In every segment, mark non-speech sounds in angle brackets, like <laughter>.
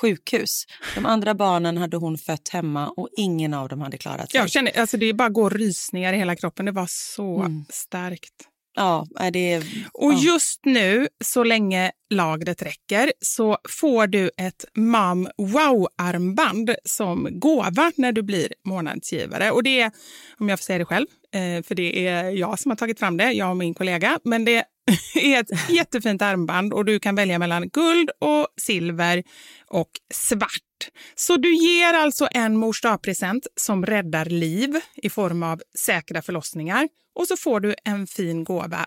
sjukhus. De andra barnen hade hon fött hemma och ingen av dem hade klarat sig. Jag känner, alltså det bara går rysningar i hela kroppen. Det var så Mm. starkt. Ja, det... Och ja. just nu, så länge lagret räcker, så får du ett Mam Wow-armband som gåva när du blir månadsgivare. Och det är, om jag får säga det själv, Eh, för det är jag som har tagit fram det, jag och min kollega, men det <laughs> är ett jättefint armband och du kan välja mellan guld och silver och svart. Så du ger alltså en mors present som räddar liv i form av säkra förlossningar och så får du en fin gåva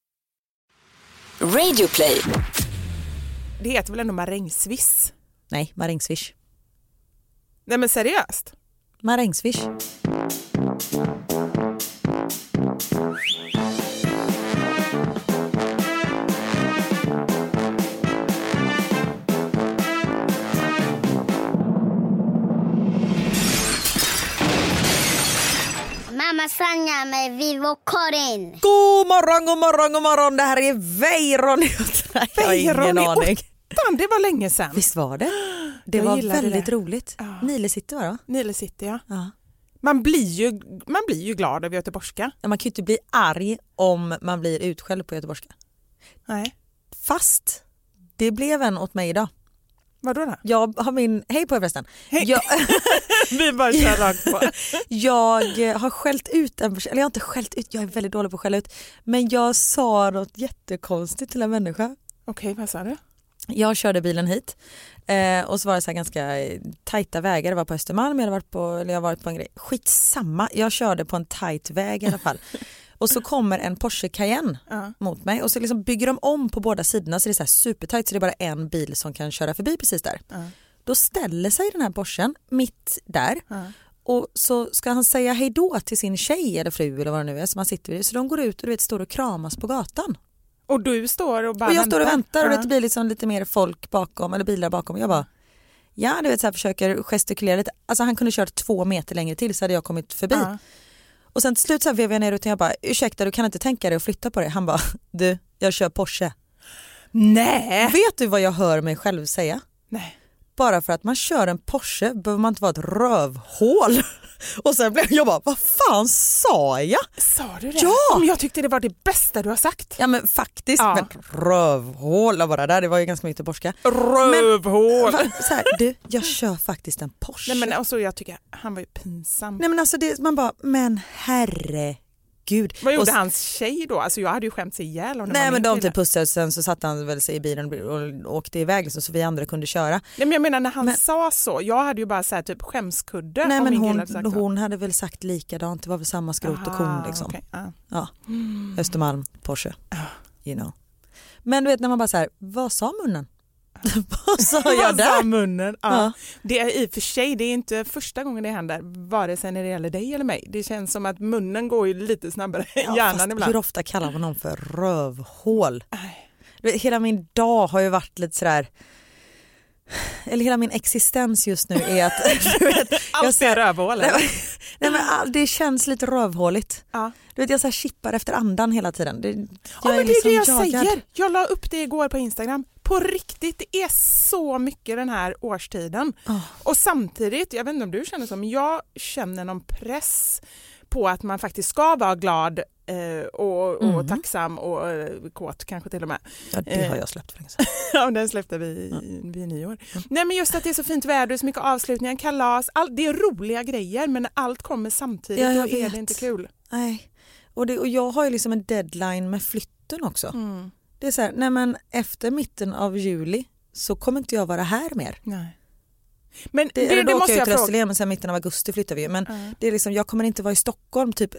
Radioplay. Det heter väl ändå marängsviss? Nej, marängsviss. Nej men seriöst? Marängsviss. Mamma Sanja med Vivo Karin. God morgon, god morgon, god morgon. Det här är Weiron. Jag har ingen i aning. Fan, det var länge sedan. Visst var det? Det Jag var väldigt det. roligt. Ja. Nile City var det? Nile City, ja. Ja. Man blir ju, man blir ju glad av göteborgska. Man kan ju inte bli arg om man blir utskälld på göteborgska. Nej. Fast det blev en åt mig idag. Vadå då? Jag har min, hej på er förresten. Hej. Jag, <laughs> Vi bara kör rakt på. <laughs> jag har skällt ut en person, eller jag har inte skällt ut, jag är väldigt dålig på att skälla ut. Men jag sa något jättekonstigt till en människa. Okej, vad sa du? Jag körde bilen hit eh, och så var det så ganska eh, tajta vägar. Det var på Östermalm, jag hade varit på, eller jag varit på en grej. Skitsamma, jag körde på en tajt väg i alla fall. <laughs> och så kommer en Porsche Cayenne Ja. mot mig och så liksom bygger de om på båda sidorna så det är så här supertajt så det är bara en bil som kan köra förbi precis där. Ja. Då ställer sig den här Porschen mitt där och så ska han säga hej då till sin tjej eller fru eller vad det nu är som han sitter vid. Så de går ut och du vet, står och kramas på gatan. Och du står och bara Och jag står och väntar och det blir liksom lite mer folk bakom eller bilar bakom. Jag bara Ja du vet så här försöker gestikulera lite. Alltså han kunde kört två meter längre till så hade jag kommit förbi. Ja. Och sen till slut så vevade jag ner och jag bara ursäkta du kan inte tänka dig att flytta på dig. Han bara <laughs> du jag kör Porsche. Nej. Vet du vad jag hör mig själv säga? Nej. Bara för att man kör en Porsche behöver man inte vara ett rövhål. <laughs> Och sen blev jag bara vad fan sa jag? Sa du det? Ja! Men jag tyckte det var det bästa du har sagt. Ja men faktiskt, Ja. men rövhål bara där, det var ju ganska mycket borska. Rövhål. Va- Så här, du, jag kör faktiskt en Porsche. Nej men alltså, jag tycker han var ju pinsam. Nej men alltså det, man bara, men herregud. Vad gjorde Och hans tjej då? Alltså jag hade ju skämt sig ihjäl om det Nej men de typ pussade och sen så satte han väl sig i bilen och åkte iväg liksom, så vi andra kunde köra. Nej men jag menar när han Men- sa så, jag hade ju bara så här, typ skämskudde Nej men hon, hade hon hade väl sagt likadant, det var väl samma skrot och korn Ah, liksom. okej, ja. Ja. Östermalm, Porsche. You know. Men du vet när man bara så här, vad sa munnen? Vad sa <laughs> jag Vad där? munnen? Ja. Ja. Det är i och för sig, det är inte första gågen det händer, vare sig när det gäller dig eller mig. Det känns som att munnen går ju lite snabbare än Ja, hjärnan ibland. Hur ofta kallar man någon för rövhål? Vet, Hela min dag har ju varit lite sådär eller hela min existens just nu är att <laughs> du vet, jag Allt är ser, rövhål. nej, <laughs> men, det känns lite rövhåligt. Ja. Du vet, jag så här chippar efter andan hela tiden. Det, Ja, men det är liksom det jag jagad. säger. Jag la upp det igår på Instagram. På riktigt, det är så mycket den här årstiden. Oh. Och samtidigt, jag vet inte om du känner så, men jag känner någon press på att man faktiskt ska vara glad eh, och, och Mhm. tacksam och eh, kåt kanske till och med. Ja, det Eh. har jag släppt för länge sedan. <laughs> Ja, den släppte vi vid nyår. Nej men just att det är så fint väder, så mycket avslutningar, kalas, all, det är roliga grejer men när allt kommer samtidigt Ja, då är vet. det inte kul. Nej. Och, det, och jag har ju liksom en deadline med flytten också. Mm. Det är så här, nej men efter mitten av juli så kommer inte jag vara här mer. Nej. Men Det, det, det, då måste jag jag till. Österlen men sen mitten av augusti flyttar vi ju. Men Ja. det är liksom, jag kommer inte vara i Stockholm typ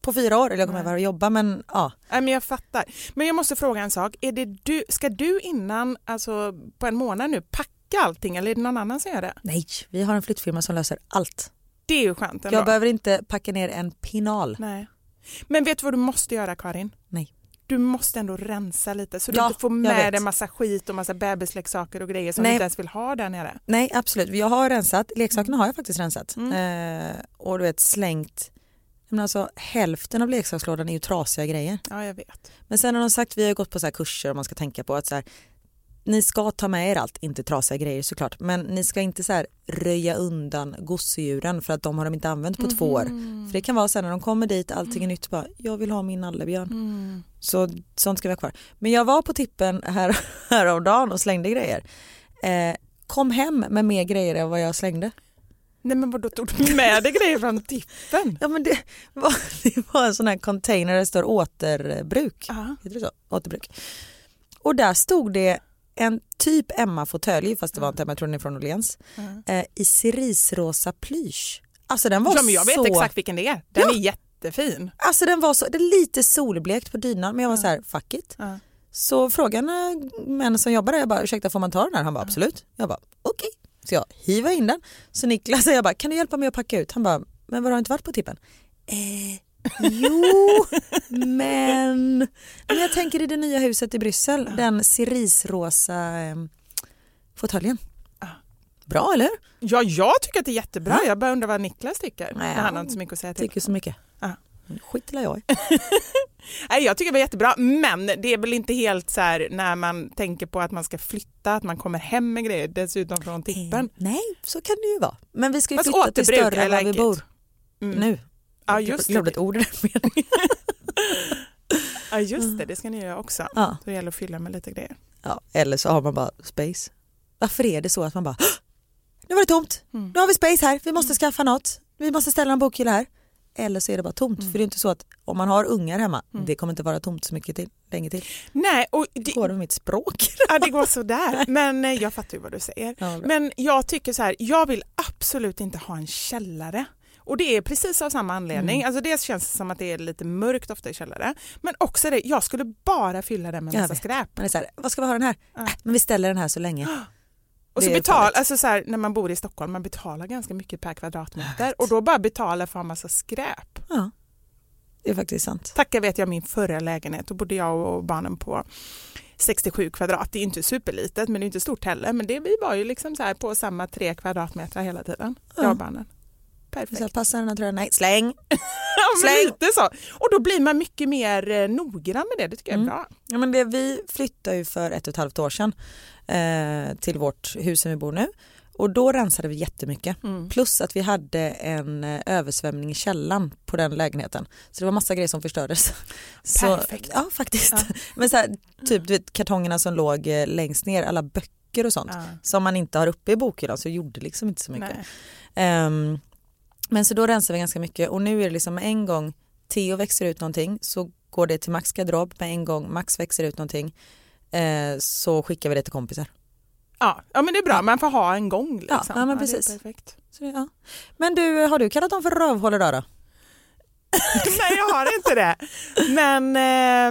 på fyra år eller jag kommer vara och jobba men ja. Nej, men jag fattar. Men jag måste fråga en sak. Är det du, ska du innan, alltså på en månad nu, packa allting eller är det någon annan som gör det? Nej, vi har en flyttfirma som löser allt. Det är ju skönt ändå. Jag behöver inte packa ner en pinal. Nej. Men vet du vad du måste göra Karin? Nej. Du måste ändå rensa lite så du Ja, inte får med dig massa skit och massa bebisleksaker och grejer som Nej. du inte ens vill ha där nere. Nej absolut, jag har rensat, leksakerna har jag faktiskt rensat. Mm. Eh, och du vet slängt, men alltså, hälften av leksakslådan är ju trasiga grejer. Ja, jag vet. Men sen har de sagt, vi har gått på så här kurser och man ska tänka på att så här, ni ska ta med er allt, inte trasiga grejer såklart, men ni ska inte så här röja undan gosedjuren för att de har de inte använt på två år. För det kan vara så här när de kommer dit, allting är nytt, bara jag vill ha min nallebjörn. Mm. Så sånt ska vi ha kvar. Men jag var på tippen här, <laughs> häromdagen och slängde grejer. Eh, kom hem med mer grejer än vad jag slängde. Nej men vadå, tog du med dig grejer från tippen? Ja men det var, <laughs> det var en sån här container där det står återbruk. Ja. Heter det så? Återbruk. Och där stod det en typ Emma-fåtölj, fast det var inte Emma, jag tror den är från Åhléns, eh, i cerisrosa plysch. Alltså den var Ja, men jag vet så... exakt vilken det är. Den Ja. är jättefin. Alltså den var så, det är lite solblekt på dynan men jag var så här, fuck it. Ja. Så frågan män som jobbar där, jag bara ursäkta får man ta den här? Han bara absolut. Jag bara okej. Så jag hivar in den. Så Niklas <laughs> jag bara kan du hjälpa mig att packa ut? Han bara men vad har du inte varit på tippen? Eh, jo men, men jag tänker i det nya huset i Bryssel, den cerisrosa eh, fåtöljen. Bra eller? Ja, jag tycker att det är jättebra. Jag bara undrar vad Niklas tycker. Nej, han har inte så mycket att säga till. Tycker så mycket. Ja. Skit i jag. <laughs> Nej, jag tycker det var jättebra, men det är väl inte helt så här när man tänker på att man ska flytta, att man kommer hem med grejer dessutom från tippen. Eh, Nej, så kan det ju vara. Men vi ska ju Fast flytta till större än like vi bor Mm. nu. Ja, Jag just glömde det. ett ord i den meningen. <laughs> Ja, just det, det ska ni göra också. Ja. Så det gäller att fylla med lite grejer. Ja, eller så har man bara space. Varför är det så att man bara, "Hå! nu var det tomt, Mm. nu har vi space här, vi måste skaffa något, vi måste ställa en bokhylla här. Eller så är det bara tomt, Mm. för det är inte så att om man har ungar hemma, det kommer inte vara tomt så mycket till, länge till. Nej, och det, Går med mitt språk? ja, det går sådär. <laughs> Men eh, jag fattar ju vad du säger. Ja. Men jag tycker så här, jag vill absolut inte ha en källare. Och det är precis av samma anledning. Mm. Alltså dels känns det som att det är lite mörkt ofta i källare. Men också det, jag skulle bara fylla den med Jag massa skräp. Man är så här, vad ska vi ha den här? Ja. Äh, men vi ställer den här så länge. <gasps> Och så betal, alltså så här, när man bor i Stockholm, man betalar ganska mycket per kvadratmeter och då bara betala för ha massa skräp. Ja, det är faktiskt sant. Tacka vet jag min förra lägenhet, då bodde jag och barnen på 67 kvadrat. Det är inte superlitet men det är inte stort heller. Men det, vi var ju liksom så här på samma tre kvadratmeter hela tiden, jag Ja. och barnen. Perfekt. Så passar den här tröjan? Nej, släng! <laughs> Släng. lite så. Och då blir man mycket mer eh, noggrann med det, det tycker jag är Mm. bra. Ja, men det, vi flyttade ju för ett och ett halvt år sedan eh, till vårt hus som vi bor nu och då rensade vi jättemycket. Mm. Plus att vi hade en eh, översvämning i källan på den lägenheten. Så det var massa grejer som förstördes. <laughs> Så, Perfekt. Ja faktiskt. Ja. <laughs> Men så här, typ du vet, kartongerna som låg eh, längst ner, alla böcker och sånt Ja. som man inte har uppe i bokhyllan så gjorde liksom inte så mycket. Nej. Men så då rensar vi ganska mycket och nu är det liksom en gång Theo växer ut någonting så går det till Max garderob med en gång Max växer ut någonting eh, så skickar vi det till kompisar. Ja, ja men det är bra, man får ha en gång. Liksom. Ja, ja, men precis. perfekt. Så, det- ja. Men du, har du kallat dem för rövhål idag då? <laughs> Nej, jag har inte det. Men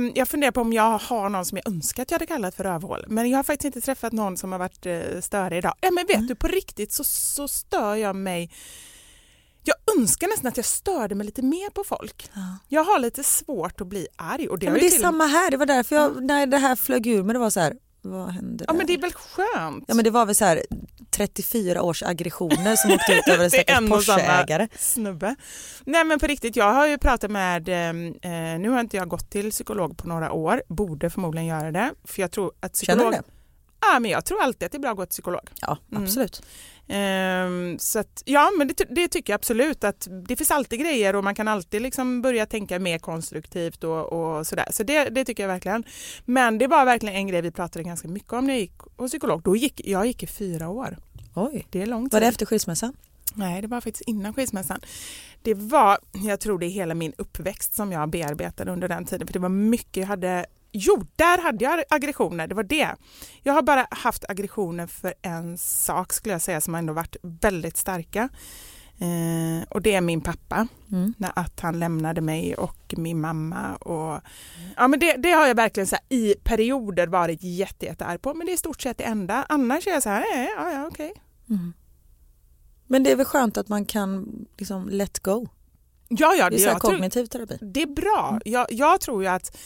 eh, jag funderar på om jag har någon som jag önskar att jag hade kallat för rövhål. Men jag har faktiskt inte träffat någon som har varit eh, störig idag. Ja, men vet Mm. du, på riktigt så, så stör jag mig. Jag önskar nästan att jag störde mig lite mer på folk. Jag har lite svårt att bli arg. Och det, Ja, men det är till- samma här, det var därför jag, när det här flög ur mig det var så här, vad hände Ja, men det är väl skönt? Ja men det var väl så här 34 års aggressioner som åkte ut över en <laughs> stackars Porsche-ägare. snubbe. Nej men på riktigt, jag har ju pratat med, eh, nu har inte jag gått till psykolog på några år, borde förmodligen göra det. För jag tror att psykolog... Känner du det? Ja, men jag tror alltid att det är bra att gå till psykolog. Ja Mm. Ehm, så att, ja, men det, det tycker jag absolut att det finns alltid grejer och man kan alltid liksom börja tänka mer konstruktivt och, och sådär. Så det, det tycker jag verkligen. Men det var verkligen en grej vi pratade ganska mycket om när jag gick hos psykolog. Då gick, jag gick i fyra år. Oj. Det är lång tid. Var det efter skilsmässan? Nej, det var faktiskt innan skilsmässan. Det var, jag tror det är hela min uppväxt som jag bearbetade under den tiden. För det var mycket jag hade, jo där hade jag aggressioner, det var det. Jag har bara haft aggressioner för en sak skulle jag säga som ändå varit väldigt starka. Eh, och det är min pappa, Mm. när att han lämnade mig och min mamma. Och, ja, men det, det har jag verkligen så här, i perioder varit jätte, jätte på, men det är i stort sett det enda. Annars är jag så här, nej, ja, ja, okej. Men det är väl skönt att man kan liksom let go. Ja, ja, Det är så jag tror- kognitiv terapi. Det är bra. Jag, jag tror ju att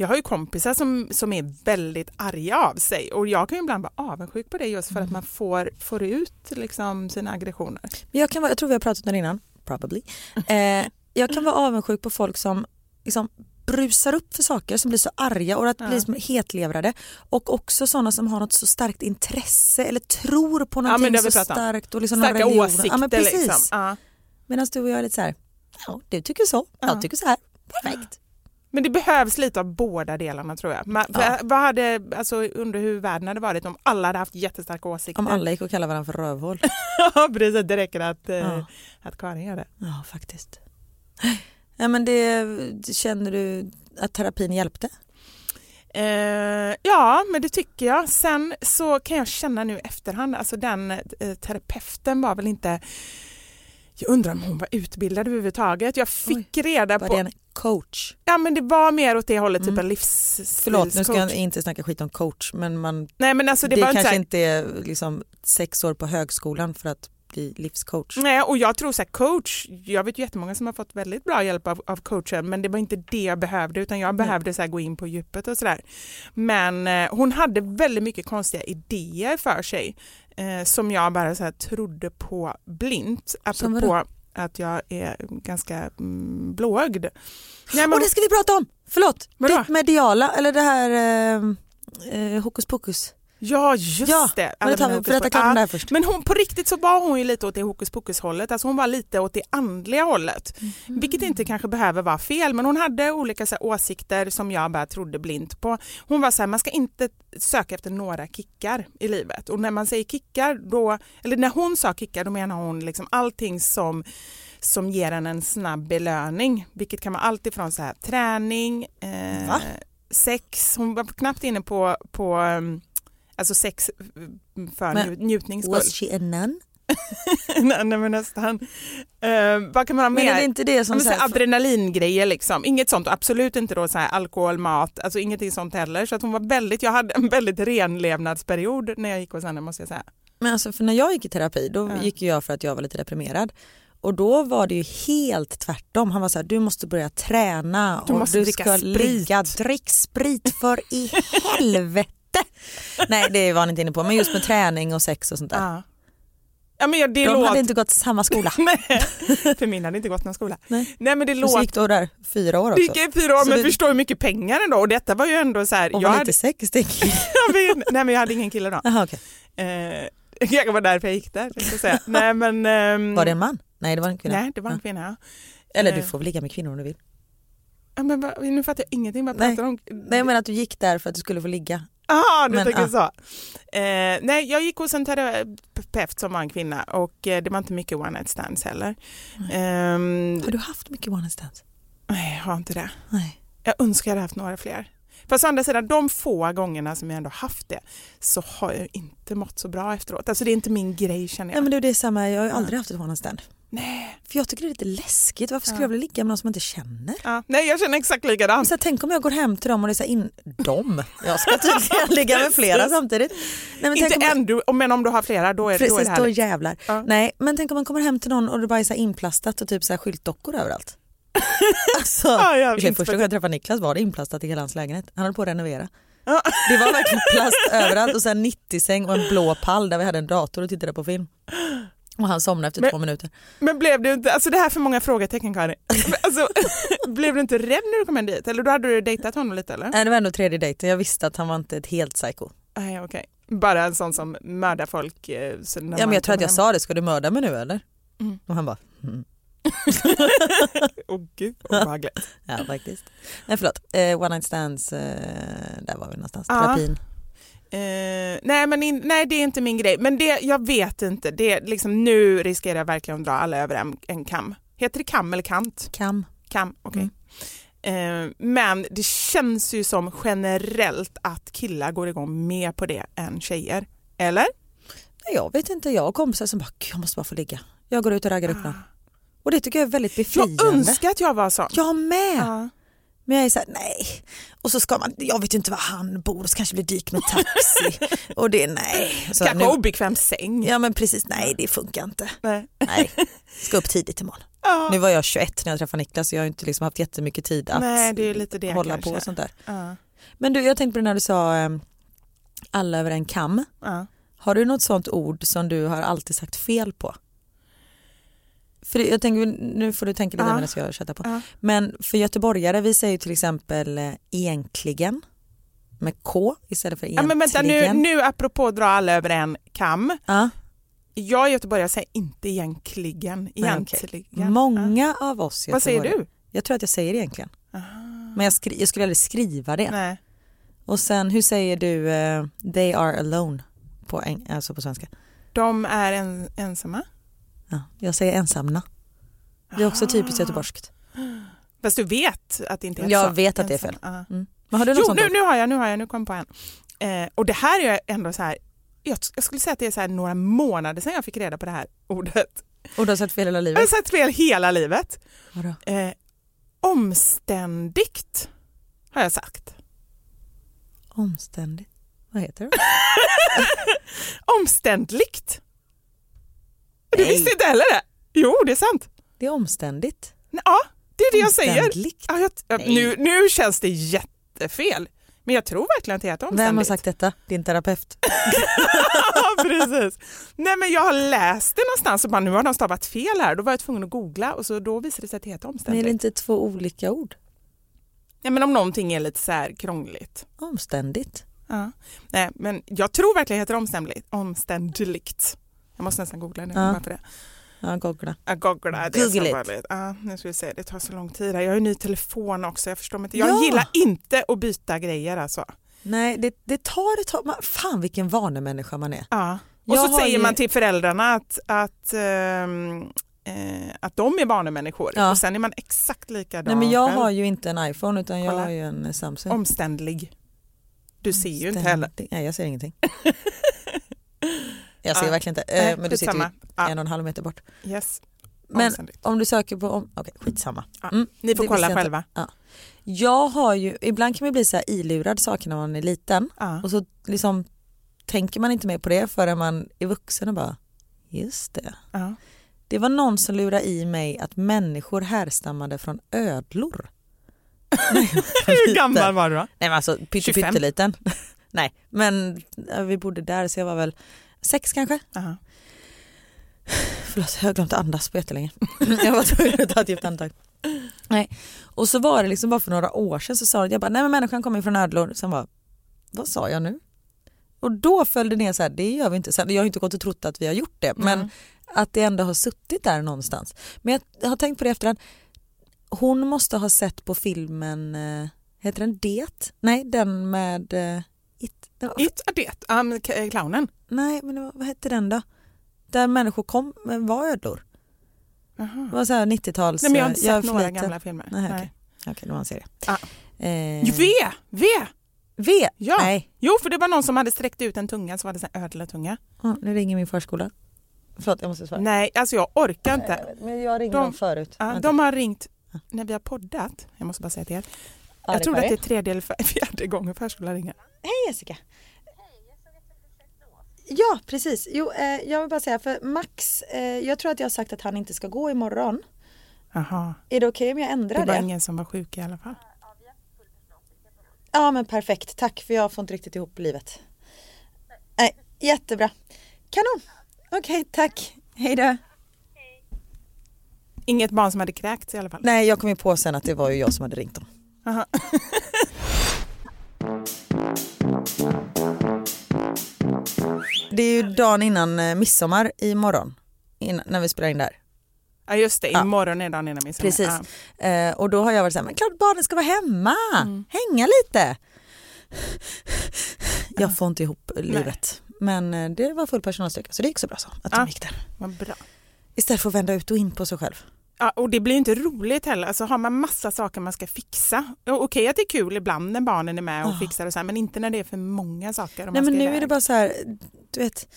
jag har ju kompisar som, som är väldigt arga av sig och jag kan ju ibland vara avundsjuk på det just för att man får, får ut liksom sina aggressioner. Men jag, kan vara, jag tror vi har pratat om det innan, probably. Eh, jag kan vara avundsjuk på folk som liksom brusar upp för saker, som blir så arga och att Ja. blir hetlevrade. Och också sådana som har något så starkt intresse eller tror på någonting vi så starkt. Och liksom Starka religion. åsikter Ja, men precis. liksom. Ja. Medan du och jag är lite så här, ja du tycker så, jag Ja. tycker så här. Perfekt. Men det behövs lite av båda delarna tror jag. Man, Ja. Vad hade, alltså, under hur världen hade varit om alla hade haft jättestarka åsikter? Om alla gick och kallade varandra för rövhål. <laughs> Ja, precis. Det räcker att, eh, Ja. att Karin gör det. Ja faktiskt. Ja, men det, känner du att terapin hjälpte? Eh, ja, men det tycker jag. Sen så kan jag känna nu efterhand, alltså den eh, terapeuten var väl inte jag undrar om hon var utbildad överhuvudtaget. Jag fick reda Var på... det en coach? Ja men det var mer åt det hållet, typ Mm. en livsstilscoach. Förlåt nu ska jag inte snacka skit om coach men man, Nej men alltså det, det, var kanske inte är liksom sex år på högskolan för att bli livscoach. Nej och jag tror så här, coach, jag vet ju jättemånga som har fått väldigt bra hjälp av, av coachen men det var inte det jag behövde utan jag behövde så här, gå in på djupet och sådär. Men eh, hon hade väldigt mycket konstiga idéer för sig eh, som jag bara så här, trodde på blint. Apropå, att jag är ganska mm, blåögd. Nej, men, Och det ska vi prata om! Förlåt, Vadå? ditt mediala eller det här eh, eh, hokus pokus. Ja just Ja, det. men det tar vi- berätta klart Ja, först. Men hon, på riktigt så var hon ju lite åt det hokus pokus hållet, alltså hon var lite åt det andliga hållet. Mhm. Vilket inte kanske behöver vara fel men hon hade olika så här, åsikter som jag bara trodde blint på. Hon var så här, man ska inte söka efter några kickar i livet och när man säger kickar då, eller när hon sa kickar då menar hon liksom allting som som ger en en snabb belöning, vilket kan vara allt ifrån så här, träning, eh, sex, hon var knappt inne på, på um, alltså sex för Men- nju- njutnings skull. Was she a nun? <laughs> nej, nej men nästan. Eh, vad kan man ha Men mer? är det inte det Ja, som men så så här, här, adrenalingrejer liksom, inget sånt absolut inte då så här alkohol, mat, alltså ingenting sånt heller. Så att hon var väldigt, jag hade en väldigt ren levnadsperiod när jag gick hos henne måste jag säga. Men alltså för när jag gick i terapi då Ja. gick jag för att jag var lite deprimerad. Och då var det ju helt tvärtom. Han var så här, du måste börja träna Du och måste du dricka ska sprit." ligga, drick sprit för i <laughs> helvete. <laughs> Nej det var han inte inne på men just med träning och sex och sånt där. Ja. Ja, men det De låter... hade inte gått samma skola. <laughs> Nej, för min hade inte gått någon skola. <laughs> Nej. Nej men det Och så gick du där fyra år Det också. gick i fyra år Så men det- förstår hur mycket pengar ändå och detta var ju ändå så här. Och jag var hade, lite sex nej men jag hade ingen kille då. Jaha, okej. Eh, jag var därför jag gick där. jag säga. Nej men... ehm, Var det en man? Nej det var en kvinna. Nej det var en Ja. kvinna. Eller du Eh. får väl ligga med kvinnor om du vill. Ja, men nu fattar jag ingenting vad pratar om. Nej men att du gick där för att du skulle få ligga. <laughs> Jaha, du Men, tänker ja. så. Eh, nej, jag gick hos en terapeut som var en kvinna och eh, det var inte mycket one night stands heller. Ehm, Har du haft mycket one night stands? nej, jag har inte det. Nej. Jag önskar jag hade haft några fler. Fast å andra sidan, de få gångerna som jag ändå haft det så har jag inte mått så bra efteråt. Alltså det är inte min grej känner Ja jag. men det är samma, jag har aldrig haft ett one night stand. Nej. För jag tycker det är lite läskigt, varför skulle Ja. jag vilja ligga med någon som man inte känner? Ja. nej, jag känner exakt likadant. Så här, tänk om jag går hem till dem och det är så här in... Dem? Jag ska tydligen <laughs> ligga med flera Precis. samtidigt. Nej, men Inte om... än, du, men om du har flera då är, då är Precis, det då härligt. jävlar. Ja. Nej, men tänk om man kommer hem till någon och det bara är så inplastat och typ så här skyltdockor överallt. <laughs> alltså, Ja, ja, i och för sig, inte första för- gången jag träffade Niklas var det inplastat i hela hans lägenhet. Han höll på att renovera. Ja. Det var verkligen plast <laughs> överallt och sen 90-säng och en blå pall där vi hade en dator och tittade på film. Och han somnade efter Men- två minuter. Men blev du inte, alltså det här är för många frågetecken Karin. <laughs> Alltså, blev du inte rädd när du kom in dit? Eller då hade du dejtat honom lite eller? Nej, det var ändå tredje dejten, jag visste att han var inte ett helt psycho. Nej okej. Bara en sån som mördar folk. eh, Så Ja, men jag tror att jag hem. sa det, ska du mörda mig nu eller? Mm. Och han bara, mm. <laughs> Åh gud vad obehagligt. <laughs> ja faktiskt. Nej förlåt, eh, one night stands, eh, där var vi någonstans, terapin. Eh, nej men in, nej det är inte min grej. Men det, jag vet inte. Det, liksom, nu riskerar jag verkligen att dra alla över en, en kam. Heter det kam eller kant? Kam. Kam, okej. Mm. Eh, men det känns ju som generellt att killar går igång mer på det än tjejer. Eller? Nej, Jag vet inte, jag har kompisar som bara, "Gud, jag måste bara få ligga. Jag går ut och raggar upp någon. Och det tycker jag är väldigt befriande. Jag önskar att jag var sån. Jag med! Ja. Men jag är såhär, nej. Och så ska man, jag vet ju inte var han bor så kanske det blir dyrt med taxi. <laughs> och det, nej. Så Kanske nu, obekväm säng. ja men precis, nej det funkar inte. Nej. Nej, ska upp tidigt imorgon. Ja. Nu var jag 21 när jag träffade Niklas så jag har inte liksom haft jättemycket tid att Nej, det är lite det hålla kanske. på och sånt där. Ja. Men du, jag tänkte på det när du sa eh, alla över en kam. Ja. Har du något sånt ord som du har alltid sagt fel på? För jag tänker, nu får du tänka lite Ja. medan jag chattar på. Ja. Men för göteborgare, vi säger till exempel eh, egentligen med K istället för Ja, egentligen. men vänta nu, nu apropå dra alla över en kam. Ja, Jag är göteborgare säger inte egentligen. Egentligen. Ja. Många av oss Vad säger du? Jag tror att jag säger egentligen. Men jag, skri- jag skulle aldrig skriva det. Nej. Och sen hur säger du eh, they are alone på, alltså på svenska? De är en, ensamma. Ja, jag säger ensamma. Det är också typiskt göteborgskt. Fast du vet att det inte är Jag så. vet att det är fel. Mm. Men har du något Jo, nu, nu har jag, nu har jag, nu kom på en. Eh, och det här är ändå så här, jag, jag skulle säga att det är så här några månader sedan jag fick reda på det här ordet. Och du har sett fel hela Jag har livet? sett fel hela livet. Vadå? Eh, omständigt har jag sagt. Omständigt. Vad heter det? <laughs> Omständligt. Du Nej. visste inte heller det? Jo, det är sant. Det är omständigt. Ja, det är det jag säger. Ja, jag, Nej. nu, nu känns det jättefel. Men jag tror verkligen att det heter omständigt. Vem har sagt detta? Din terapeut? <laughs> Precis. Nej men jag har läst det någonstans och bara nu har de stavat fel här. Då var jag tvungen att googla och så då visade det sig att det heter Men är omständigt. det inte två olika ord? Ja, men om någonting är lite så här krångligt. Omständigt. Ja. Nej, men jag tror verkligen att det heter omständligt. omständligt. Jag måste nästan googla nu Ja. bara för det. Ja, googla. Jag googlar, det är Google så it. Ja, nu ska vi se, det tar så lång tid. här. Jag har ju ny telefon också, jag förstår mig inte. Jag Ja. gillar inte att byta grejer alltså. Nej, det, det tar ett tag. Fan vilken vanemänniska man är. Ja. Och Jag så säger ju- man till föräldrarna att, att, eh, att de är vanemänniskor Ja. och sen är man exakt likadan Nej, men jag själv. har ju inte en iPhone utan jag Kolla. har ju en Samsung. Omständlig. Du ser ju inte heller. Nej, jag ser ingenting. <laughs> jag ser Ja. verkligen inte. Eh, men du sitter ju. Ja. en och en halv meter bort. Yes. Men om du söker på... Om, Okej, skitsamma. Ja. Mm, Ni får kolla själva. Ja. Jag har ju, ibland kan man bli så här ilurad saker när man är liten Ja. och så liksom tänker man inte mer på det förrän man är vuxen och bara just det. Ja. Det var någon som lurade i mig att människor härstammade från ödlor. <laughs> Hur gammal var du då? Nej men alltså pytte, 25. pytteliten. <laughs> Nej men vi bodde där så jag var väl sex kanske. Aha. Förlåt jag har glömt att andas på jättelänge. <laughs> jag var tvungen att ta ett djupt andetag. Nej. Och så var det liksom bara för några år sedan så sa jag bara nej men människan kommer från ödlor. Sen bara vad sa jag nu? Och då föll det ner så här, det gör vi inte. Sen, jag har inte gått och trott att vi har gjort det men Mm. att det ändå har suttit där någonstans. Men jag har tänkt på det efterhand. Hon måste ha sett på filmen, eh, heter den Det? Nej den med eh, It. Den var- It det. Um, k- clownen. Nej men det var, vad hette den då? Där människor kom, eh, var ödlor. Det var så här 90-tals... Nej, men jag har eh, inte är sett några för liten. gamla filmer. Nej, Nej. okej. Okej, det var en serie. Ja. Eh, V! V! v! Ja. Nej, Jo, för det var någon som hade sträckt ut en tunga som hade en ödlatunga. Ja, nu ringer min förskola. Förlåt, jag måste svara. Nej, alltså jag orkar inte. Men jag ringde De- dem förut. Vänta. de har ringt när vi har poddat. Jag måste bara säga till er. Ja, Jag tror att det är tredje eller <laughs> fjärde gången förskolan ringer. Hej Jessica. Ja precis, jo, eh, jag vill bara säga för Max, eh, jag tror att jag har sagt att han inte ska gå imorgon. Jaha, Är det okej om jag det ändrar var det? ingen som var sjuk i alla fall. Ja men perfekt, tack för jag får inte riktigt ihop livet. Nej, jättebra. Kanon. Okej, tack. Hej då. Inget barn som hade kräkts i alla fall. Nej, jag kom ju på sen att det var ju jag som hade ringt dem. <laughs> Det är ju dagen innan eh, midsommar imorgon. Innan, när vi spelar in där. Ja just det, Ja. imorgon är dagen innan midsommar. Precis. Ja. Eh, och då har jag varit så här, men klart barnen ska vara hemma. Mm. Hänga lite. Jag får inte ihop livet. Men eh, det var full personalstyrka så det gick så bra så att de Ja. gick där. Vad bra. Istället för att vända ut och in på sig själv. Ja, och det blir inte roligt heller. Alltså har man massa saker man ska fixa. Okej att det är kul ibland när barnen är med och Ja. fixar och så här, men inte när det är för många saker. Nej men nu är iväg. det bara så här, du vet.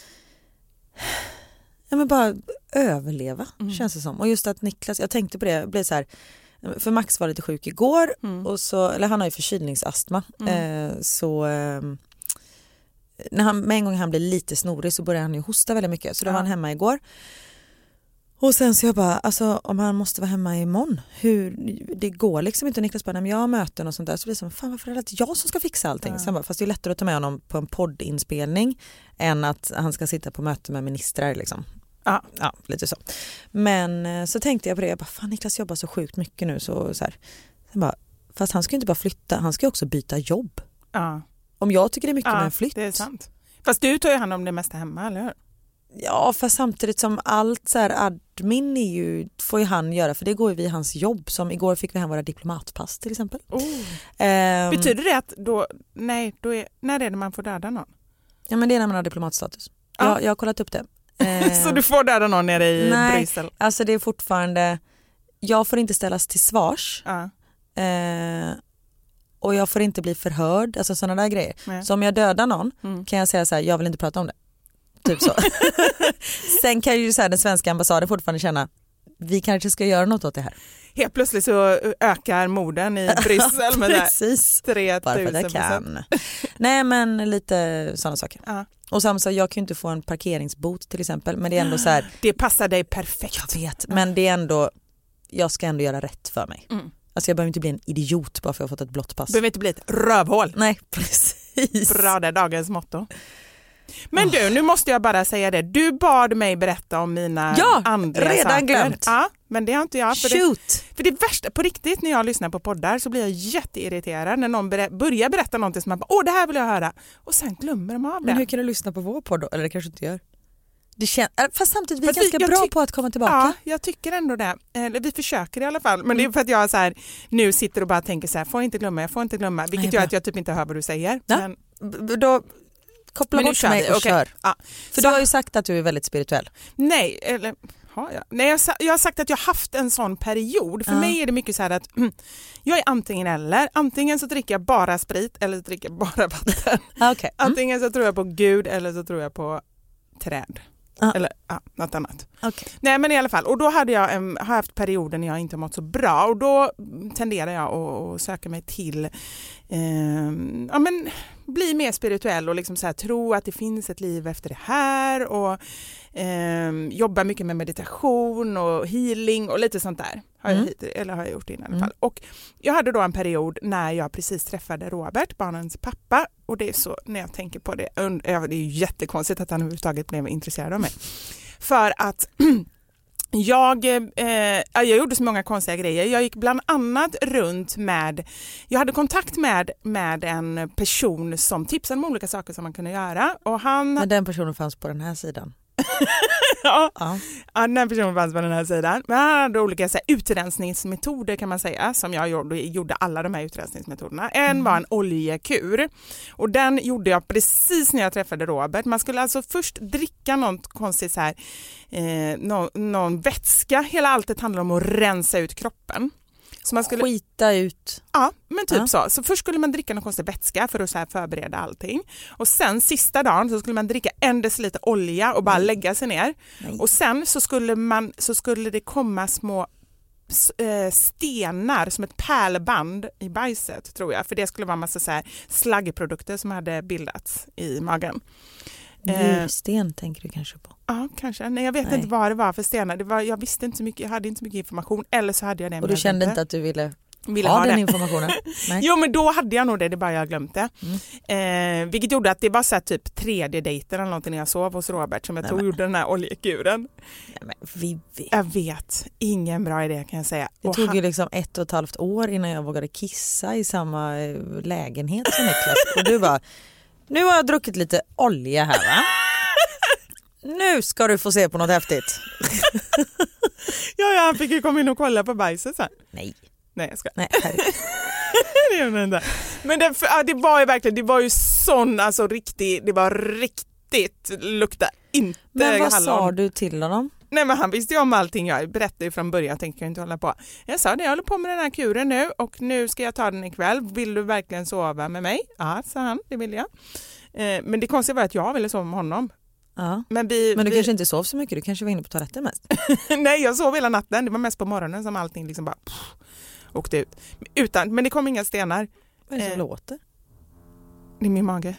Ja men bara överleva Mm. känns det som. Och just att Niklas, jag tänkte på det, blev så här. För Max var lite sjuk igår Mm. och så, eller han har ju förkylningsastma. Eh, så eh, när han, med en gång han blir lite snorig så börjar han ju hosta väldigt mycket. Så då Ja. var han hemma igår. Och sen så jag bara, alltså om han måste vara hemma imorgon, hur, det går liksom inte. Och Niklas bara, jag har möten och sånt där. Så blir det som, fan varför är det alltid jag som ska fixa allting? Ja. Så han bara, fast det är lättare att ta med honom på en poddinspelning än att han ska sitta på möte med ministrar liksom. Ja. Ja, lite så. Men eh, så tänkte jag på det, jag bara, fan Niklas jobbar så sjukt mycket nu så, så här. Sen bara, fast han ska ju inte bara flytta, han ska ju också byta jobb. Ja. Om jag tycker det är mycket med ja, en flytt. det är sant. Fast du tar ju hand om det mesta hemma, eller hur? Ja fast samtidigt som allt så här admin är ju, får ju han göra för det går ju via hans jobb. Som igår fick vi hem våra diplomatpass till exempel. Oh. Ehm, Betyder det att då, nej, då är, när är det man får döda någon? Ja men det är när man har diplomatstatus. Ja. Jag, jag har kollat upp det. <laughs> Ehm, Så du får döda någon nere i nej. Bryssel? Alltså det är fortfarande, jag får inte ställas till svars Ja. eh, och jag får inte bli förhörd, alltså sådana där grejer. Nej. Så om jag dödar någon Mm. kan jag säga så här, jag vill inte prata om det. Typ så. <laughs> Sen kan ju så här, den svenska ambassaden fortfarande känna, vi kanske ska göra något åt det här. Helt plötsligt så ökar morden i <laughs> Bryssel med Precis. 3000 Bara för att jag kan. Nej men lite sådana saker. Ja. Och samma sak, jag kan ju inte få en parkeringsbot till exempel men det är ändå så här, Det passar dig perfekt. jag vet, men det är ändå, jag ska ändå göra rätt för mig. Mm. Alltså jag behöver inte bli en idiot bara för att jag har fått ett blått pass. Behöver inte bli ett rövhål. Nej <laughs> precis. Bra det, dagens motto. Men du, nu måste jag bara säga det. Du bad mig berätta om mina Ja, andliga redan saker. glömt. Ja, men det har inte jag. För det, Shoot! för det värsta, på riktigt när jag lyssnar på poddar så blir jag jätteirriterad när någon ber- börjar berätta någonting som man bara, åh det här vill jag höra. Och sen glömmer de av det. Men hur kan du lyssna på vår podd då? Eller det kanske du inte gör? Det kän- äh, fast samtidigt, vi är Fast ganska bra på att komma tillbaka. Ja, jag tycker ändå det. Eller vi försöker i alla fall. Men det är för att jag så här, nu sitter och bara tänker så här, får inte glömma, jag får inte glömma. Vilket Nej, gör att jag typ inte hör vad du säger. Ja. Men, Då koppla bort mig och Okej. kör. Ja. För Så- du har ju sagt att du är väldigt spirituell. Nej, eller har jag? Nej, jag, jag har sagt att jag har haft en sån period. För Ja. mig är det mycket så här att mm, jag är antingen eller. Antingen så dricker jag bara sprit eller så dricker jag bara vatten. Ah, okay. mm. Antingen så tror jag på Gud eller så tror jag på träd. Ja. Eller ja, något annat. Okej. Nej men i alla fall, och då hade jag en, har haft perioder när jag inte mått så bra och då tenderar jag att, att söka mig till eh, ja, men, bli mer spirituell och liksom så här, tro att det finns ett liv efter det här och eh, jobba mycket med meditation och healing och lite sånt där. Har jag, Mm. hit- eller har jag gjort innan i alla Mm. fall. Och jag hade då en period när jag precis träffade Robert, barnens pappa och det är så när jag tänker på det, det är ju jättekonstigt att han överhuvudtaget blev intresserad av mig. För att <clears throat> jag, eh, eh, jag gjorde så många konstiga grejer. Jag gick bland annat runt med, jag hade kontakt med, med en person som tipsade om olika saker som man kunde göra. Och han, Men den personen fanns på den här sidan. <laughs> ja, Ja. Ja, den här personen fanns på den här sidan. Men han hade olika så här, utrensningsmetoder kan man säga som jag gjorde, gjorde alla de här utrensningsmetoderna. En var en oljekur och den gjorde jag precis när jag träffade Robert. Man skulle alltså först dricka något konstigt så här, eh, någon, någon vätska. Hela alltet handlar om att rensa ut kroppen. Så man skulle, Skita ut. Ja, men typ Ja. så. Så först skulle man dricka någon konstig vätska för att så förbereda allting. Och sen sista dagen så skulle man dricka en deciliter olja och bara lägga sig ner. Nej. Och sen så skulle, man, så skulle det komma små eh, stenar som ett pärlband i bajset tror jag. För det skulle vara en massa så slaggprodukter som hade bildats i magen. Eh, Njursten tänker du kanske på. Ja, kanske. Nej, jag vet Nej. inte vad det var för stenar. Det var, jag visste inte så mycket, jag hade inte så mycket information. Eller så hade jag det. Och du kände inte att du ville, Ville ha, ha den det. informationen? <laughs> Jo men då hade jag nog det, det är bara jag glömt det. Mm. Eh, vilket gjorde att det var så här typ tredje dejten eller någonting när jag sov hos Robert som jag Nej, tog men. gjorde den här oljekuren. Nej, Vivi. Jag vet, ingen bra idé kan jag säga. Det Och tog han- ju liksom ett och ett halvt år innan jag vågade kissa i samma eh, lägenhet som Niklas. Och du bara, nu har jag druckit lite olja här va? Nu ska du få se på något häftigt. ja, ja, han fick ju komma in och kolla på bajset sen. Nej, Nej jag ska. nej <laughs> det gjorde han inte. Men det, ja, det var ju verkligen, det var ju sån alltså riktig, det var riktigt, lukta inte Men vad hallon. sa du till honom? Nej men han visste ju om allting, jag berättade ju från början, jag tänkte jag inte hålla på. Jag sa det, jag håller på med den här kuren nu och nu ska jag ta den ikväll. Vill du verkligen sova med mig? Ja, sa han, det vill jag. Eh, men det konstiga var att jag ville sova med honom. Ja. Men, vi, Men du vi, kanske inte sov så mycket, du kanske var inne på toaletten mest? <laughs> Nej, jag sov hela natten. Det var mest på morgonen som allting liksom bara pff, åkte ut. Utan, men det kom inga stenar. Vad är det som Eh. låter? Det är min mage.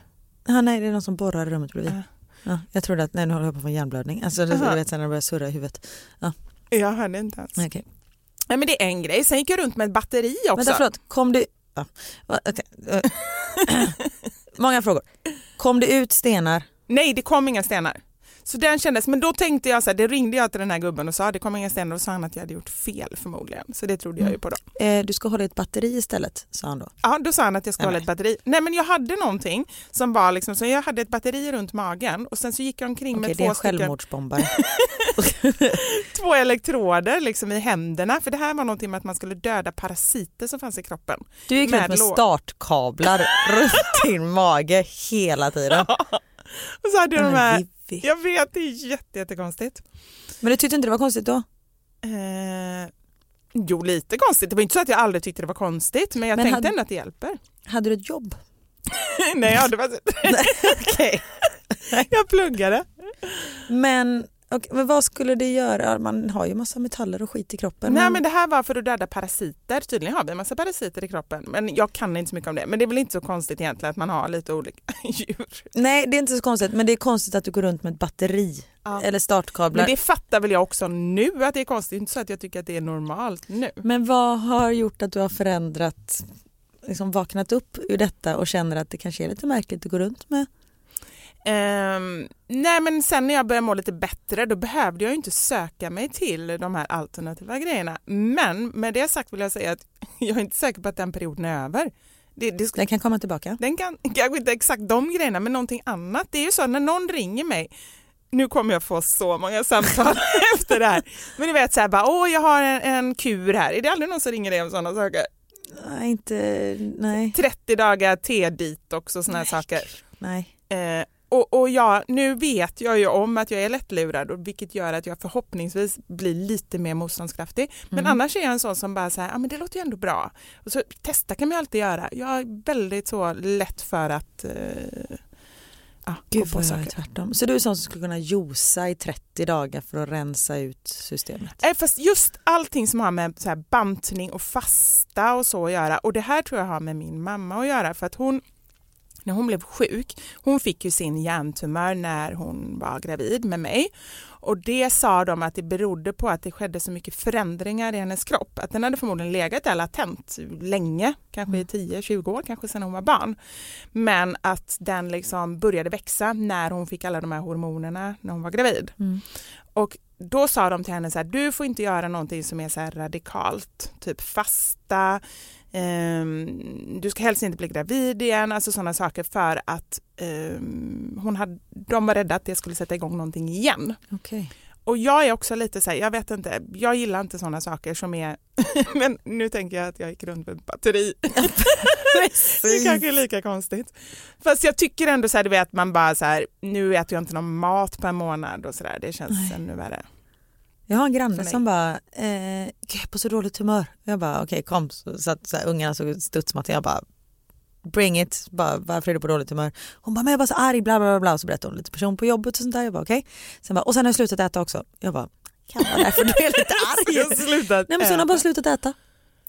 Ja, nej, det är någon som borrar i rummet bredvid. Ja. Ja, jag trodde att nej, nu håller jag på att få en hjärnblödning. Alltså, det, jag vet sen när det börjar surra i huvudet. Jag hörde inte ens. Okej. Nej, men det är en grej. Sen gick jag runt med ett batteri också. Vänta förlåt, kom du... Ja. okej. Eh. <laughs> Många frågor. Kom det ut stenar? Nej, det kom inga stenar. Så den kändes, men då tänkte jag så här, det ringde jag till den här gubben och sa det kom inga stenar och sa han att jag hade gjort fel förmodligen. Så det trodde jag ju på då. Eh, du ska hålla ett batteri istället, sa han då. Ja, då sa han att jag ska Nej, hålla ett batteri. Nej men jag hade någonting som var liksom, så jag hade ett batteri runt magen och sen så gick jag omkring Okej, med två, en stycken, självmordsbombare. <laughs> två elektroder liksom i händerna. För det här var någonting med att man skulle döda parasiter som fanns i kroppen. Du gick Med med startkablar <laughs> runt din mage hela tiden. Och så hade jag de här, Vivi. jag vet det är jätte, jättekonstigt. Men du tyckte inte det var konstigt då? Eh, jo lite konstigt, det var inte så att jag aldrig tyckte det var konstigt men jag Men tänkte hade- ändå att det hjälper. Hade du ett jobb? <laughs> Nej, ja, det var... <laughs> Okej. jag pluggade. Men Och, men vad skulle det göra? Man har ju massa metaller och skit i kroppen. Nej men det här var för att döda parasiter. Tydligen har vi en massa parasiter i kroppen. Men jag kan inte så mycket om det. Men det är väl inte så konstigt egentligen att man har lite olika <laughs> djur. Nej det är inte så konstigt men det är konstigt att du går runt med ett batteri Ja. eller startkablar. Men det fattar väl jag också nu att det är konstigt. Inte så att jag tycker att det är normalt nu. Men vad har gjort att du har förändrat, liksom vaknat upp ur detta och känner att det kanske är lite märkligt att gå runt med? Ehm, nej men sen när jag började må lite bättre då behövde jag inte söka mig till de här alternativa grejerna. Men med det sagt vill jag säga att <laughs> jag är inte säker på att den perioden är över. Det, det, Den kan komma tillbaka. den kan <laughs> kanske inte exakt de grejerna men någonting annat. Det är ju så när någon ringer mig nu kommer jag få så många samtal <laughs> efter det här. Men du vet så här bara, åh jag har en, en kur här. Är det aldrig någon som ringer dig om sådana saker? Nej, inte, nej, 30 dagar te-detox och sådana här saker. nej. Eh, och, och jag, nu vet jag ju om att jag är lättlurad och vilket gör att jag förhoppningsvis blir lite mer motståndskraftig. Men Mm. annars är jag en sån som bara säger, ja men det låter ju ändå bra. Och så testa kan man ju alltid göra. Jag är väldigt så lätt för att eh, ja, gå Gud på jag är saker. tvärtom. Så du är sån som skulle kunna josa i 30 dagar för att rensa ut systemet? Eh, Fast just allting som har med så här bantning och fasta och så att göra och det här tror jag har med min mamma att göra för att hon när hon blev sjuk, hon fick ju sin hjärntumör när hon var gravid med mig och det sa de att det berodde på att det skedde så mycket förändringar i hennes kropp. Att den hade förmodligen legat där latent länge, kanske i 10-20 år, kanske sedan hon var barn. Men att den liksom började växa när hon fick alla de här hormonerna när hon var gravid. Och då sa de till henne så här, du får inte göra någonting som är så radikalt, typ fasta, ehm, du ska helst inte bli gravid igen, alltså sådana saker för att ehm, hon hade, de var rädda att det skulle sätta igång någonting igen. Okej. Och jag är också lite så här, jag vet inte, jag gillar inte sådana saker som är, <laughs> men nu tänker jag att jag gick runt med ett batteri. <laughs> det kanske är lika konstigt. Fast jag tycker ändå så här, du vet man bara så här, nu äter jag inte någon mat på en månad och så där, det känns Nej. ännu värre. Jag har en granne som bara, eh, "Gud, jag är på så dåligt humör. Jag bara, okej kom. Så, så att så här, ungarna såg studsmattan, jag bara, bring it. Bara, varför är du på dåligt humör? Hon bara, men jag var så arg, bla bla bla. Och så berättade hon lite person på jobbet och sånt där. Jag bara, okej. Sen bara, och sen har jag slutat äta också. Jag bara, kan vara därför du är lite <laughs> Jag arg. slutat Nej men så hon har bara slutat äta. Hon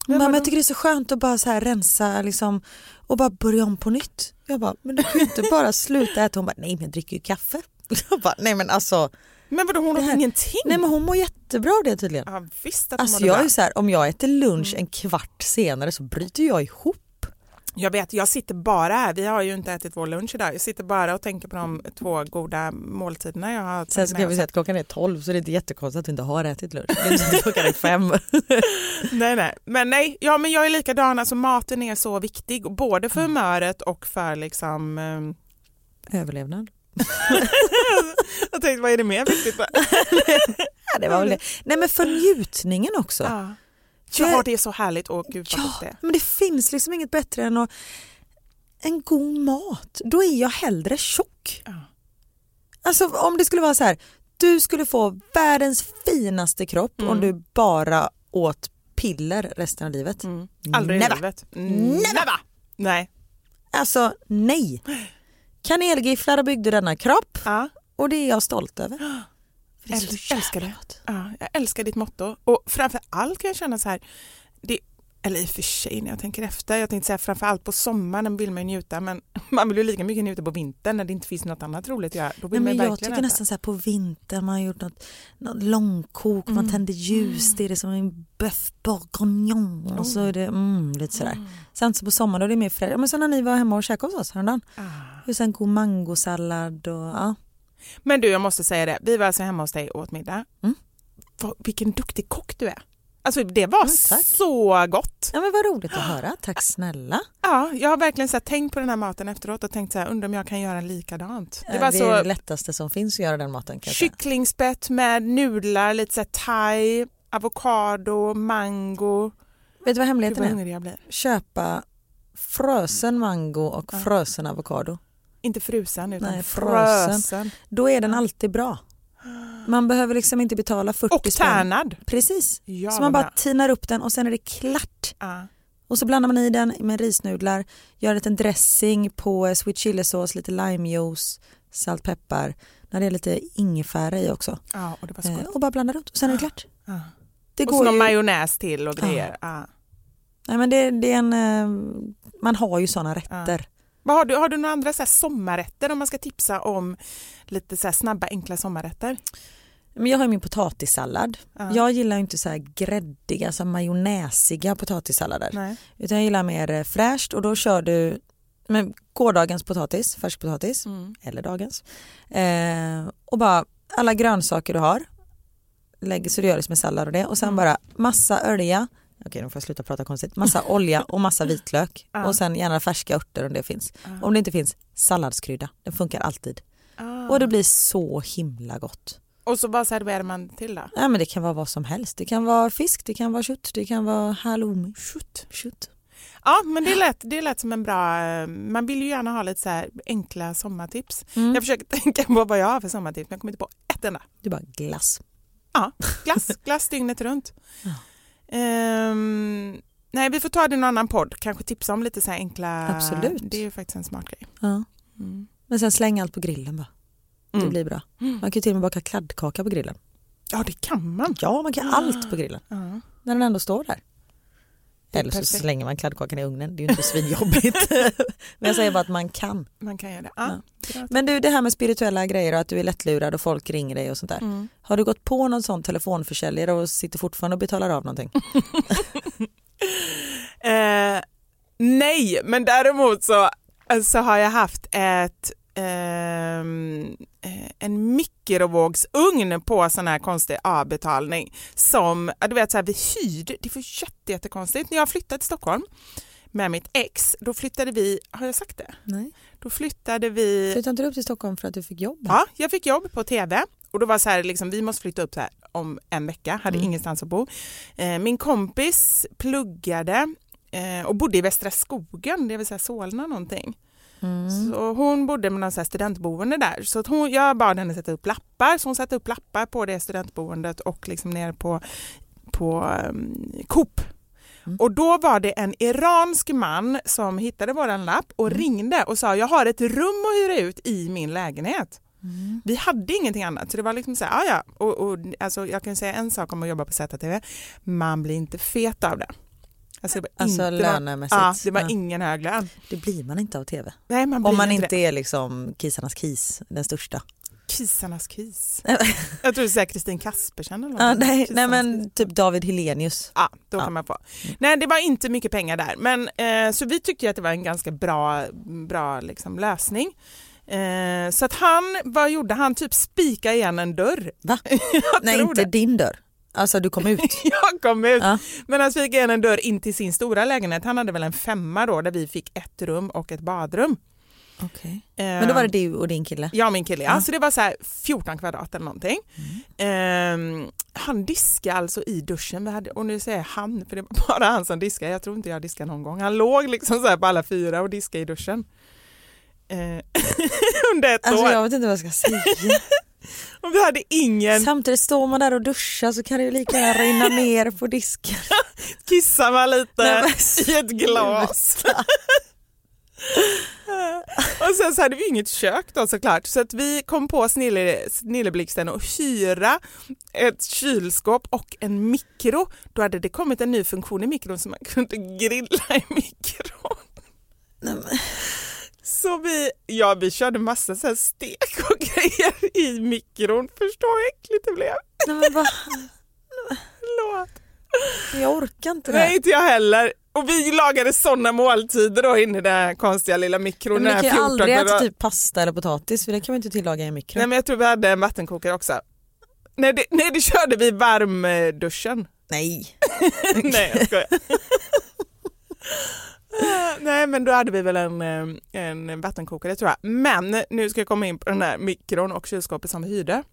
Men bara, men jag tycker det är så skönt att bara så här rensa liksom, och bara börja om på nytt. Jag bara, men du kan ju inte bara sluta äta. Hon bara, nej men jag dricker ju kaffe. <laughs> Jag bara, nej men alltså, Men vadå hon åt här- ingenting? nej men hon mår jättebra av det tydligen. Ja visst att hon Alltså jag bra. är så här, om jag äter lunch en kvart senare så bryter jag ihop. Jag vet, jag sitter bara här, vi har ju inte ätit vår lunch idag, jag sitter bara och tänker på de två goda måltiderna jag har Sen så kan vi säga att klockan är 12 så det är inte jättekonstigt att du inte har ätit lunch. Det är inte klockan är fem. <laughs> Nej, nej. Men nej, ja, men jag är likadan, alltså maten är så viktig, både för humöret och för liksom ehm, Överlevnad. <laughs> Jag tänkte, vad är det mer viktigt? <laughs> Ja, det var väl det. Nej men för njutningen också. ja. För- ja, det är så härligt. Åh gud Ja, det men det finns liksom inget bättre än att en god mat. Då är jag hellre tjock. Ja. Alltså om det skulle vara så här, du skulle få världens finaste kropp Mm. om du bara åt piller resten av livet. Mm. Aldrig Never. i livet. Never! Nej. Alltså nej. <gasps> Kanelgifflar byggde denna kropp Ja. och det är jag stolt över. <gasps> För det är så älskar det. Ja, jag älskar ditt motto. Och framför allt kan jag känna så här, det, eller i och för sig när jag tänker efter, jag tänkte säga framför allt på sommaren vill man ju njuta men <laughs> man vill ju lika mycket njuta på vintern när det inte finns något annat roligt att göra. Då vill Nej, man men jag tycker äta. nästan så här på vintern, man har gjort något, något långkok, man Mm. tänder ljus, det är det som en bœuf bourguignon och så är det mm, lite sådär. Sen så på sommaren då är det mer. Ja, men så när ni var hemma och käkade hos oss häromdagen, Ah. sen god mangosallad och ja. Men du, jag måste säga det. Vi var alltså hemma hos dig och åt middag. Mm. Vilken duktig kock du är. Alltså det var Mm, så gott. Ja men vad roligt att höra, tack snälla. <gasps> Ja, jag har verkligen så här, tänkt på den här maten efteråt och tänkt så här, undrar om jag kan göra likadant. Det var det så är det lättaste som finns att göra den maten. Kan jag säga. kycklingspett med nudlar, lite så här thai, avokado, mango. Vet du vad Gud hemligheten vad är? Köpa frösen mango och Ja. frösen avokado. Inte frusen utan Nej, frösen. frösen. Då är den alltid bra. Man behöver liksom inte betala 40 Och spänn. tärnad. Precis. Ja, så man bara tinar upp den och sen är det klart. Ja. Och så blandar man i den med risnudlar, gör en liten dressing på eh, sweet chili sås, lite limejuice, salt, peppar. När det är lite ingefära i också. Ja, och det så Eh, och bara blanda runt och sen är det klart. Ja. Det Och så går någon ju, majonnäs till och grejer. Ja. nej, men det, det är en, eh, man har ju sådana rätter. Vad har, du, har du några andra så sommarrätter om man ska tipsa om lite så snabba enkla sommarrätter? Men jag har min potatissallad. Ja. Jag gillar inte så här gräddiga, så här majonnäsiga potatissallader. Nej. Utan jag gillar mer eh, fräscht och då kör du med gårdagens potatis, färsk potatis Mm. eller dagens. Eh, och bara alla grönsaker du har. Lägg så du gör det som en sallad och det och sen Mm. bara massa olja. Okej nu får jag sluta prata konstigt. Massa olja och massa vitlök <laughs> Ja. och sen gärna färska örter om det finns. Ja. Om det inte finns salladskrydda, den funkar alltid. Ah. Och det blir så himla gott. Och så bara serverar man till då? Ja, men det kan vara vad som helst. Det kan vara fisk, det kan vara kött, det kan vara halloumi. Kött. Kött. Ja, men det lät, det lät som en bra... eh, Man vill ju gärna ha lite så här enkla sommartips. Mm. Jag försöker <laughs> tänka på vad jag har för sommartips, men jag kommer inte på ett enda. Det är bara glass. Ja, glass, glass dygnet runt. Ja. Ehm, nej, vi får ta det i någon annan podd. Kanske tipsa om lite så här enkla... Absolut. Det är ju faktiskt en smart grej. Ja. Mm. Men sen släng allt på grillen bara. Det Mm. blir bra. Mm. Man kan ju till och med baka kladdkaka på grillen. Ja, det kan man. Ja, man kan allt på grillen. När den ändå står där. Eller så perfekt. slänger man kladdkakan i ugnen. Det är ju inte svinjobbigt. <laughs> Men jag säger bara att man kan. Man kan göra det. Ja. bra. Men du, det här med spirituella grejer och att du är lättlurad och folk ringer dig och sånt där. Mm. Har du gått på någon sån telefonförsäljare och sitter fortfarande och betalar av någonting? <laughs> Eh, nej, men däremot så, så har jag haft ett eh, en mikrovågsugn på sån här konstig avbetalning som, du vet så här, vi hyrde, det var jätte, jättekonstigt. När jag flyttade till Stockholm med mitt ex, då flyttade vi, har jag sagt det? Nej. Då flyttade vi Flyttade inte du upp till Stockholm för att du fick jobb? Ja, jag fick jobb på tv och då var så här, liksom, vi måste flytta upp här om en vecka, hade Mm. ingenstans att bo. Eh, min kompis pluggade eh, och bodde i Västra skogen, det vill säga Solna någonting. Mm. Så hon bodde med någon så här studentboende där. Så hon, jag bad henne sätta upp lappar, så hon satte upp lappar på det studentboendet och liksom ner på, på um, Coop. Mm. Och då var det en iransk man som hittade våran lapp och Mm. ringde och sa jag har ett rum att hyra ut i min lägenhet. Mm. Vi hade ingenting annat så det var liksom så här, ah, ja. och, och alltså, jag kan säga en sak om att jobba på ZTV, man blir inte fet av det. Alltså, det var Alltså inte, det var- lönemässigt. Ja, det var Ja. ingen hög lön. Det blir man inte av tv. Nej, man blir Om man inte det. är liksom kisarnas kis, den största. Kisarnas kis. Jag tror du säger Kristin Kaspersen eller Ja, nej, nej men typ David Helenius. Ja, då Ja. kan man få. Nej, det var inte mycket pengar där. Men, eh, så vi tyckte att det var en ganska bra, bra liksom, lösning. Eh, så att han, vad gjorde han? Typ spika igen en dörr. Va? <laughs> Nej inte det. din dörr. Alltså du kom ut. <laughs> Jag kom ut. Ja. Men han igen en dörr in till sin stora lägenhet. Han hade väl en femma då där vi fick ett rum och ett badrum. Okej. Eh, Men då var det du och din kille? Och min kille, ja. Ja. Så det var så här 14 kvadrat eller någonting. Ehm, han diskade alltså i duschen. Vi hade, och nu säger jag han, för det var <laughs> bara han som diskade. Jag tror inte jag diskade någon gång. Han låg liksom så här på alla fyra och diskade i duschen. Eh, <laughs> under ett Alltså år. jag vet inte vad jag ska säga. Och vi hade ingen, Samtidigt står man där och duschar så kan det ju lika gärna rinna ner på disken. <laughs> kissar man lite Nej, men i ett glas. <laughs> och sen så hade vi inget kök då såklart så att vi kom på snille, snilleblixten att hyra ett kylskåp och en mikro. Då hade det kommit en ny funktion i mikron så man kunde grilla i mikron. Så vi, ja, vi körde massa så stek och <laughs> grejer i mikron. Förstå hur äckligt det blev. Nej, men va? Förlåt. Jag orkar inte det. Nej, inte jag heller. Och vi lagade sådana måltider då inne i den här konstiga lilla mikron. Men här kan ju 14 aldrig äta typ pasta eller potatis för det kan man inte tillaga i en mikro. Nej men jag tror vi hade en vattenkokare också. Nej det, nej, det körde vi i varmduschen. Nej. <laughs> nej jag skojar. <laughs> Eh, <laughs> Nej men då hade vi väl en, eh, en vattenkokare tror jag. Men nu ska jag komma in på den här mikron och kylskåpet som vi hyrde.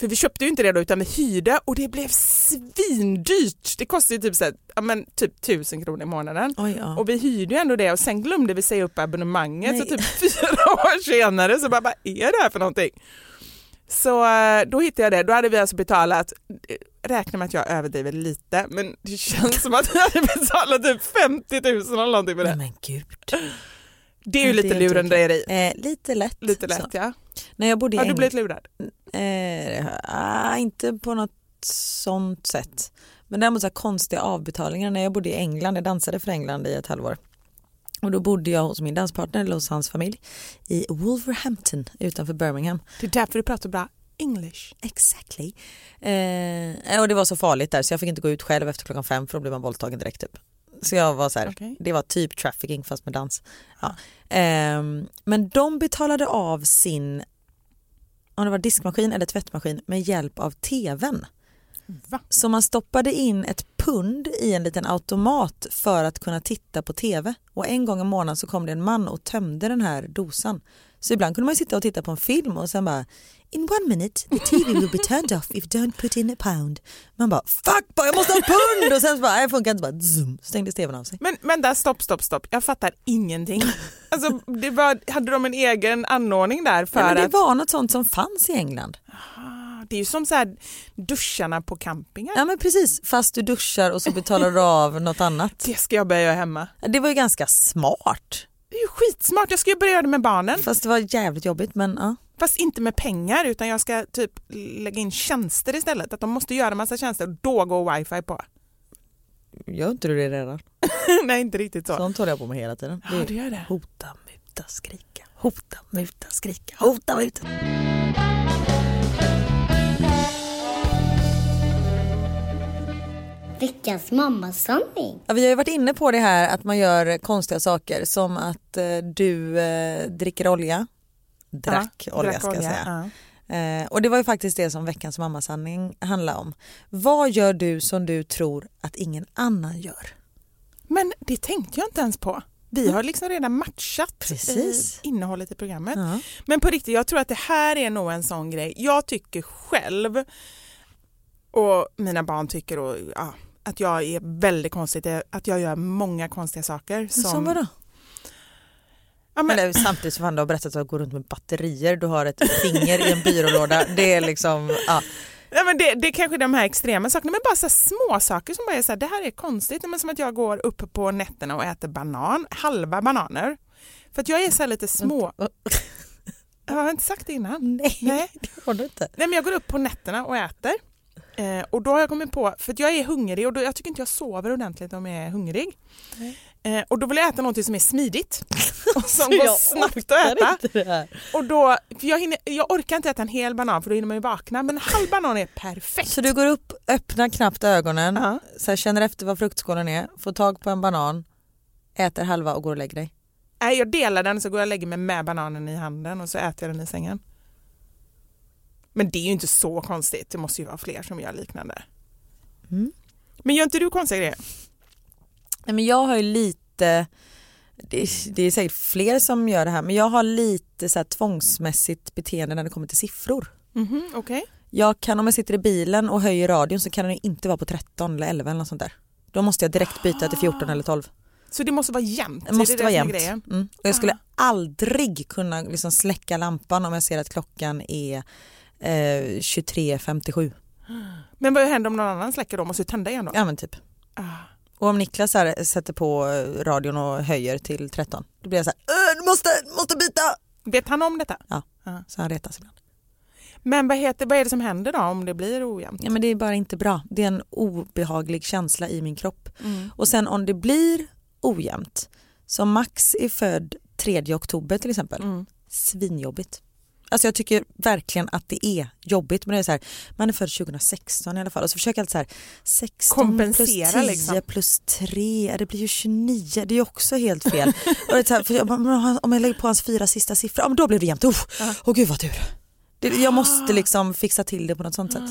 För vi köpte ju inte det då utan vi hyrde och det blev svindyrt. Det kostade ju typ, så här, ja, men typ tusen kronor i månaden. Oj, ja. Och vi hyrde ju ändå det och sen glömde vi säga upp abonnemanget Nej. så typ <laughs> fyra år senare så bara, vad är det här för någonting? Så eh, då hittade jag det, då hade vi alltså betalat, eh, räkna med att jag överdriver lite men det känns som att vi hade betalat typ 50 000 eller någonting för Nej det. men gud. Det är ju lite lurendrejeri. Eh, lite lätt. Lite lätt Så. ja. När jag bodde i Har du blivit lurad? eh, ah, inte på något sånt sätt. Men däremot så här konstiga avbetalningar när jag bodde i England, jag dansade för England i ett halvår. Och då bodde jag hos min danspartner, eller hos hans familj, i Wolverhampton utanför Birmingham. Det är därför du pratar bra English. Exactly. Eh, och det var så farligt där så jag fick inte gå ut själv efter klockan fem för då blev man våldtagen direkt typ. Så jag var så här, Okej. det var typ trafficking fast med dans. Ja. Ehm, men de betalade av sin, om det var diskmaskin eller tvättmaskin med hjälp av tvn. Va? Så man stoppade in ett pund i en liten automat för att kunna titta på tv. Och en gång i månaden så kom det en man och tömde den här dosan. Så ibland kunde man sitta och titta på en film och sen bara In one minute the TV will be turned off if you don't put in a pound. Man bara fuck bara, jag måste ha ett pund och sen så bara nej, det funkar inte bara zoom, stängde tvn av sig. Men, men där, stopp, stopp, stopp. Jag fattar ingenting. Alltså, det var, hade de en egen anordning där för Ja, men det att... var något sånt som fanns i England. Det är ju som så här duscharna på campingar. Ja men precis, fast du duschar och så betalar du av något annat. Det ska jag börja göra hemma. Det var ju ganska smart. Det är ju skitsmart. Jag ska ju börja göra det med barnen. Fast det var jävligt jobbigt men ja. Fast inte med pengar utan jag ska typ lägga in tjänster istället. Att de måste göra massa tjänster och då går wifi på. Gör inte du det redan? <laughs> Nej inte riktigt så. Sånt håller jag på med hela tiden. Ja det gör det. Hota, muta, skrika. Hota, muta, skrika. Hota, muta. Veckans mammasanning. Ja, vi har ju varit inne på det här att man gör konstiga saker som att eh, du eh, dricker olja. Drack Ja, olja drack ska jag olja, säga. ja. Eh, och det var ju faktiskt det som veckans mammasanning handlar om. Vad gör du som du tror att ingen annan gör? Men det tänkte jag inte ens på. Vi har liksom redan matchat Precis. eh, innehållet i programmet. Ja. Men på riktigt, jag tror att det här är nog en sån grej. Jag tycker själv och mina barn tycker och, ja, att jag är väldigt konstigt, att jag gör många konstiga saker. Som, som vadå? Ja, men, Eller samtidigt som han har berättat att du går runt med batterier, du har ett finger i en byrålåda. Det är liksom, ja. ja, men det, det är kanske de här extrema sakerna, men bara så här små saker som bara är så här, det här är konstigt. Men som att jag går upp på nätterna och äter banan, halva bananer. För att jag är så här lite små... Jag har inte sagt det innan. Nej, Nej. det har du inte. Nej men jag går upp på nätterna och äter. Eh, och då har jag kommit på, för jag är hungrig och då, jag tycker inte jag sover ordentligt om jag är hungrig. Eh, och då vill jag äta något som är smidigt <laughs> och som går snabbt att äta. Och då, för jag, hinner, jag orkar inte äta en hel banan för då hinner man ju vakna men en halv banan är perfekt. Så du går upp, öppnar knappt ögonen, Ja. så här, känner efter vad fruktskålen är, får tag på en banan, äter halva och går och lägger dig. Nej, jag delar den så går jag och lägger mig med bananen i handen och så äter jag den i sängen. Men det är ju inte så konstigt, det måste ju vara fler som gör liknande. Mm. Men gör inte du konstiga grejer? Nej, men jag har ju lite, det är, det är säkert fler som gör det här, men jag har lite så här tvångsmässigt beteende när det kommer till siffror. Mhm, Okej. Jag kan om jag sitter i bilen och höjer radion så kan den inte vara på 13 eller 11 eller något sånt där. Då måste jag direkt byta till 14 eller 12. Så det måste vara jämnt? Det måste det vara jämnt. Mm. Och jag skulle aldrig kunna liksom släcka lampan om jag ser att klockan är eh, 23.57. Men vad händer om någon annan släcker då? Måste du tända igen då? Ja men typ. Ah. Och om Niklas här sätter på eh, radion och höjer till 13 då blir jag så här, "Äh, du måste, måste byta! Vet han om detta? Ja, Ja. så han retas ibland. Men vad, heter, vad är det som händer då om det blir ojämnt? Ja men det är bara inte bra. Det är en obehaglig känsla i min kropp. Mm. Och sen om det blir ojämnt, som Max är född 3 oktober till exempel, Mm. svinjobbigt. Alltså jag tycker verkligen att det är jobbigt men det är så här, man är född 2016 i alla fall och så försöker jag alltid så här 16 Kompensera, plus 10 liksom. plus 3, det blir ju 29, det är också helt fel. <laughs> och det är här, jag, om jag lägger på hans fyra sista siffror, då blir det jämnt. Åh oh, gud vad tur. Det, jag måste liksom fixa till det på något sånt sätt.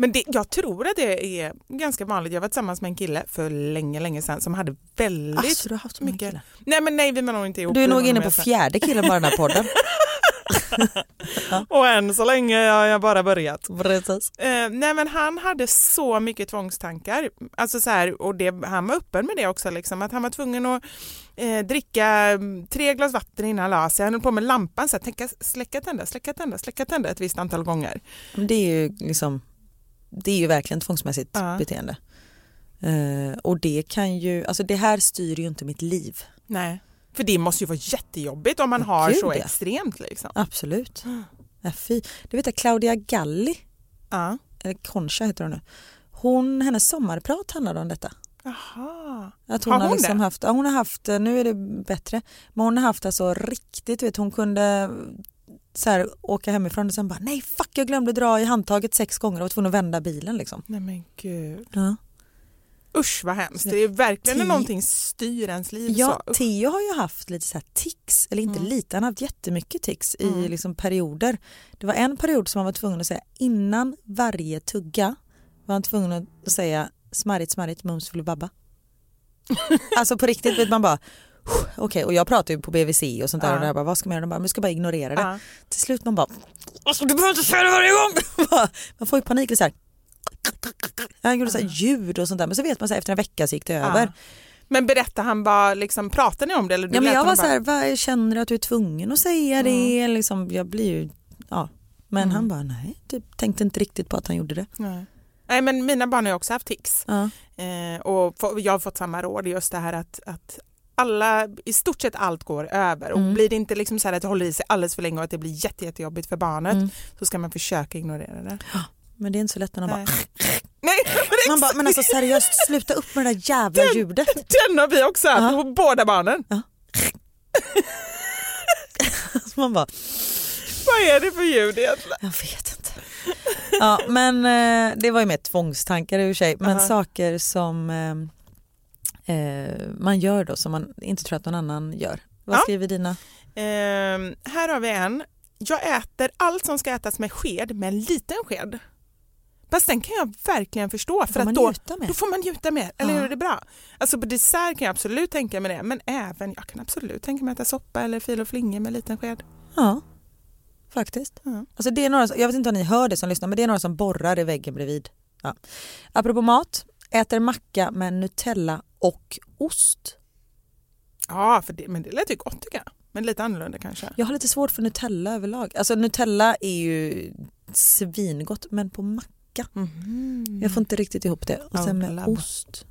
Men det, jag tror att det är ganska vanligt. Jag var tillsammans med en kille för länge, länge sedan som hade väldigt Alltså, du har haft mycket... killar. Nej men nej vi var nog inte ihop. Du är nog inne på fjärde killen bara den här podden. <laughs> <laughs> Och än så länge har jag bara börjat. Precis. Eh, nej men han hade så mycket tvångstankar. Alltså så här, och det, han var öppen med det också, liksom, att han var tvungen att eh, dricka mm, tre glas vatten innan han la sig. Han höll på med lampan, så här, tänka, släcka, tända, släcka, tända, släcka, tända ett visst antal gånger. Det är ju liksom det är ju verkligen tvångsmässigt Ja. beteende. Eh, och det kan ju, alltså det här styr ju inte mitt liv. Nej. För det måste ju vara jättejobbigt om man har Gud, så ja. extremt liksom. Absolut. Ja, fy. Du vet att Claudia Galli, Ja. eller Concha heter hon nu, hon, hennes sommarprat handlade om detta. Jaha. Att hon Har har, hon liksom det? haft, ja, hon har haft, nu är det bättre, men hon har haft alltså riktigt, vet hon kunde så här, åka hemifrån och sen bara nej fuck jag glömde dra i handtaget sex gånger och var tvungen att vända bilen liksom. Nej men gud. Ja, Usch vad hemskt. Det är verkligen när Ti- någonting styr ens liv ja så. Theo har ju haft lite så här tics, eller inte Mm. lite, han har haft jättemycket tics Mm. i liksom perioder. Det var en period som han var tvungen att säga innan varje tugga var han tvungen att säga smarrigt smarrigt mums babba. <laughs> alltså på riktigt vet man bara Okej och jag pratar ju på BVC och sånt där Ja. och där bara, vad ska man göra? De bara, du ska bara ignorera det. Ja. Till slut man bara alltså, du behöver inte säga det varje gång. <laughs> Man får ju panik så här. Han gjorde så här ljud och sånt där men så vet man så här, efter en vecka så gick det över. Ja. Men berättar han bara, liksom, pratar ni om det? Eller du Ja, men jag var så här, vad, känner du att du är tvungen att säga det? Liksom, jag blir ju, ja. Men Mm. han bara nej, typ, tänkte inte riktigt på att han gjorde det. Nej. Nej men mina barn har också haft tics. Ja. Eh, och jag har fått samma råd, just det här att, att alla, i stort sett allt går över och Mm. blir det inte liksom så här att det håller i sig alldeles för länge och att det blir jätte, jättejobbigt för barnet Mm. så ska man försöka ignorera det. Men det är inte så lätt när de bara, Nej. Man bara, men alltså seriöst sluta upp med det där jävla ljudet. den har vi också haft, Ja. på båda barnen. <laughs> Man bara, Vad är det för ljud egentligen? jag vet inte. Ja men eh, det var ju mer tvångstankar i och för sig men Aha. saker som eh, eh, man gör då som man inte tror att någon annan gör. Vad Ja. skriver dina? Ehm, här har vi en. Jag äter allt som ska ätas med sked med en liten sked. Fast den kan jag verkligen förstå. För att då, då får man njuta mer, eller Ja. hur är det bra? Alltså på dessert kan jag absolut tänka mig det, men även jag kan absolut tänka mig att äta soppa eller fil och flingor med en liten sked. Ja, faktiskt. Ja. Alltså det är några, jag vet inte om ni hör det som lyssnar men det är några som borrar i väggen bredvid. Ja. Apropå mat, äter macka med Nutella och ost. Ja, för det, men det lät ju gott tycker jag. Men lite annorlunda kanske. Jag har lite svårt för Nutella överlag. Alltså Nutella är ju svingott men på macka. Mhm. Jag får inte riktigt ihop det. Och sen med ost.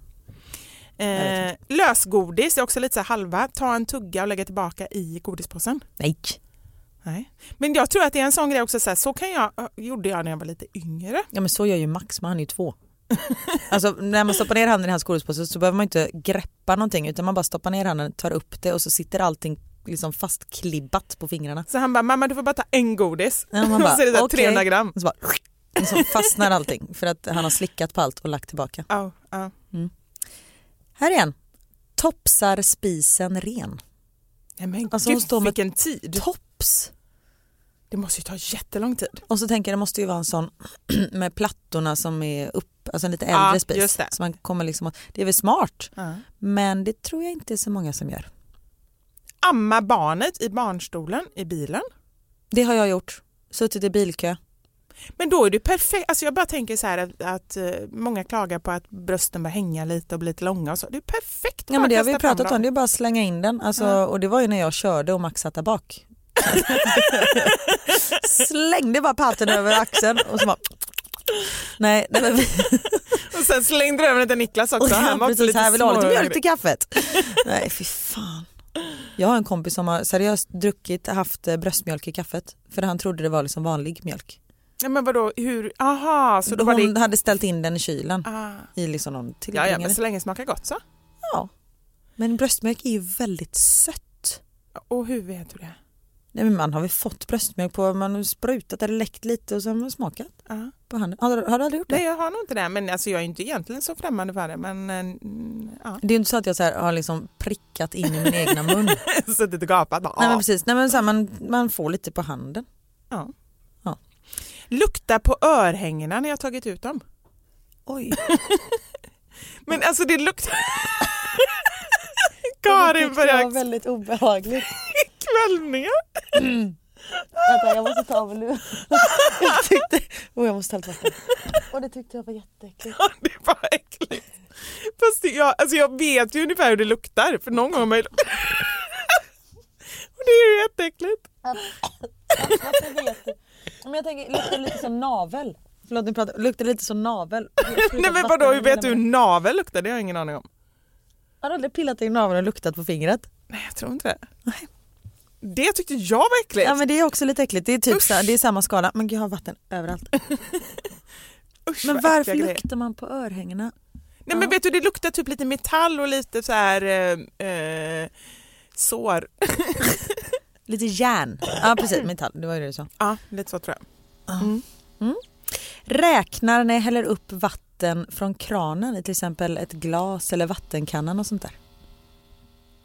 Eh, lösgodis är också lite så här halva. Ta en tugga och lägga tillbaka i godispåsen. Nej. Nej. Men jag tror att det är en sån grej också, så, här, så kan jag, gjorde jag när jag var lite yngre. Ja men så gör ju Max men han är ju två. <laughs> Alltså när man stoppar ner handen i hans godispåse så behöver man inte greppa någonting utan man bara stoppar ner handen, tar upp det och så sitter allting liksom fastklibbat på fingrarna. Så han bara, mamma du får bara ta en godis. Ja, man <laughs> bara, så är det så okej. 300 gram. Och så, bara, och så fastnar allting för att han har slickat på allt och lagt tillbaka. Ja, ja. Här är en. Topsar spisen ren. Nej, men Alltså, gud står med- vilken tid. Tops! Det måste ju ta jättelång tid. Och så tänker jag det måste ju vara en sån <clears throat> med plattorna som är upp, alltså en lite äldre Ja, spis. just det. Så man kommer liksom, det är väl smart Ja. men det tror jag inte är så många som gör. Amma barnet i barnstolen i bilen. Det har jag gjort. Suttit i bilkö. Men då är det perfekt. Alltså jag bara tänker så här att, att eh, många klagar på att brösten börjar hänga lite och bli lite långa och så. Det är perfekt. Ja men det har vi pratat om, det är bara att slänga in den. Alltså, Ja. Och det var ju när jag körde och Max satt där bak. <laughs> Slängde bara patten över axeln och så bara... Nej, nej vi... Och sen slängde du över den till Niklas också. Och Han var precis, lite här vill du ha lite mjölk till kaffet. Nej fy fan. Jag har en kompis som har seriöst druckit, haft eh, bröstmjölk i kaffet för han trodde det var liksom vanlig mjölk. Ja, men vadå, hur? Aha, så då var Hon det... hade ställt in den i kylen Ah. i liksom någon Ja, ja, men så länge det smakar gott så. ja. Men bröstmjölk är ju väldigt sött. Och hur vet du det? Nej, men man har väl fått bröstmjölk på, man har sprutat eller läckt lite och så har man smakat Ja. på handen. Har, du- har du aldrig gjort det? Nej, jag har nog inte det. Men alltså, jag är inte egentligen så främmande för det. Men ja. Det är inte så att jag så här har liksom prickat in i min egna mun. <laughs> suttit och gapat. Nej men precis, Nej, men så här, man, man får lite på handen. ja. Ja. Lukta på örhängena när jag tagit ut dem. Oj. <laughs> Men alltså det luktar... <laughs> Karin börjar väldigt obehagligt. <laughs> kvällningar. Vänta jag måste ta av mig nu. jag tyckte, oh, jag måste ta vatten. Och det tyckte jag var jätteäckligt. Ja, det bara äckligt. Fast det, jag, alltså jag vet ju ungefär hur det luktar för någon gång har man ju... Och det är ju jätteäckligt. Vet du? Men jag tänker, luktar lite som navel? Förlåt nu pratar luktar lite som navel? <laughs> Nej men vadå, hur vet du hur navel luktar? Det har jag ingen aning om. Har du aldrig pillat i naveln och luktat på fingret? Nej, jag tror inte det. Det tyckte jag var äckligt. Ja men det är också lite äckligt, det är typ så, det är samma skala. Men gud jag har vatten överallt. <laughs> Usch, Men varför luktar man på örhängena? Nej men vet du, det luktar typ lite metall och lite så här eh, eh, sår. <laughs> Lite järn. Ja precis, metall, det var ju det du sa. Ja, lite så tror jag. Räknar när jag häller upp vatten från kranen i till exempel ett glas eller vattenkannan och sånt där.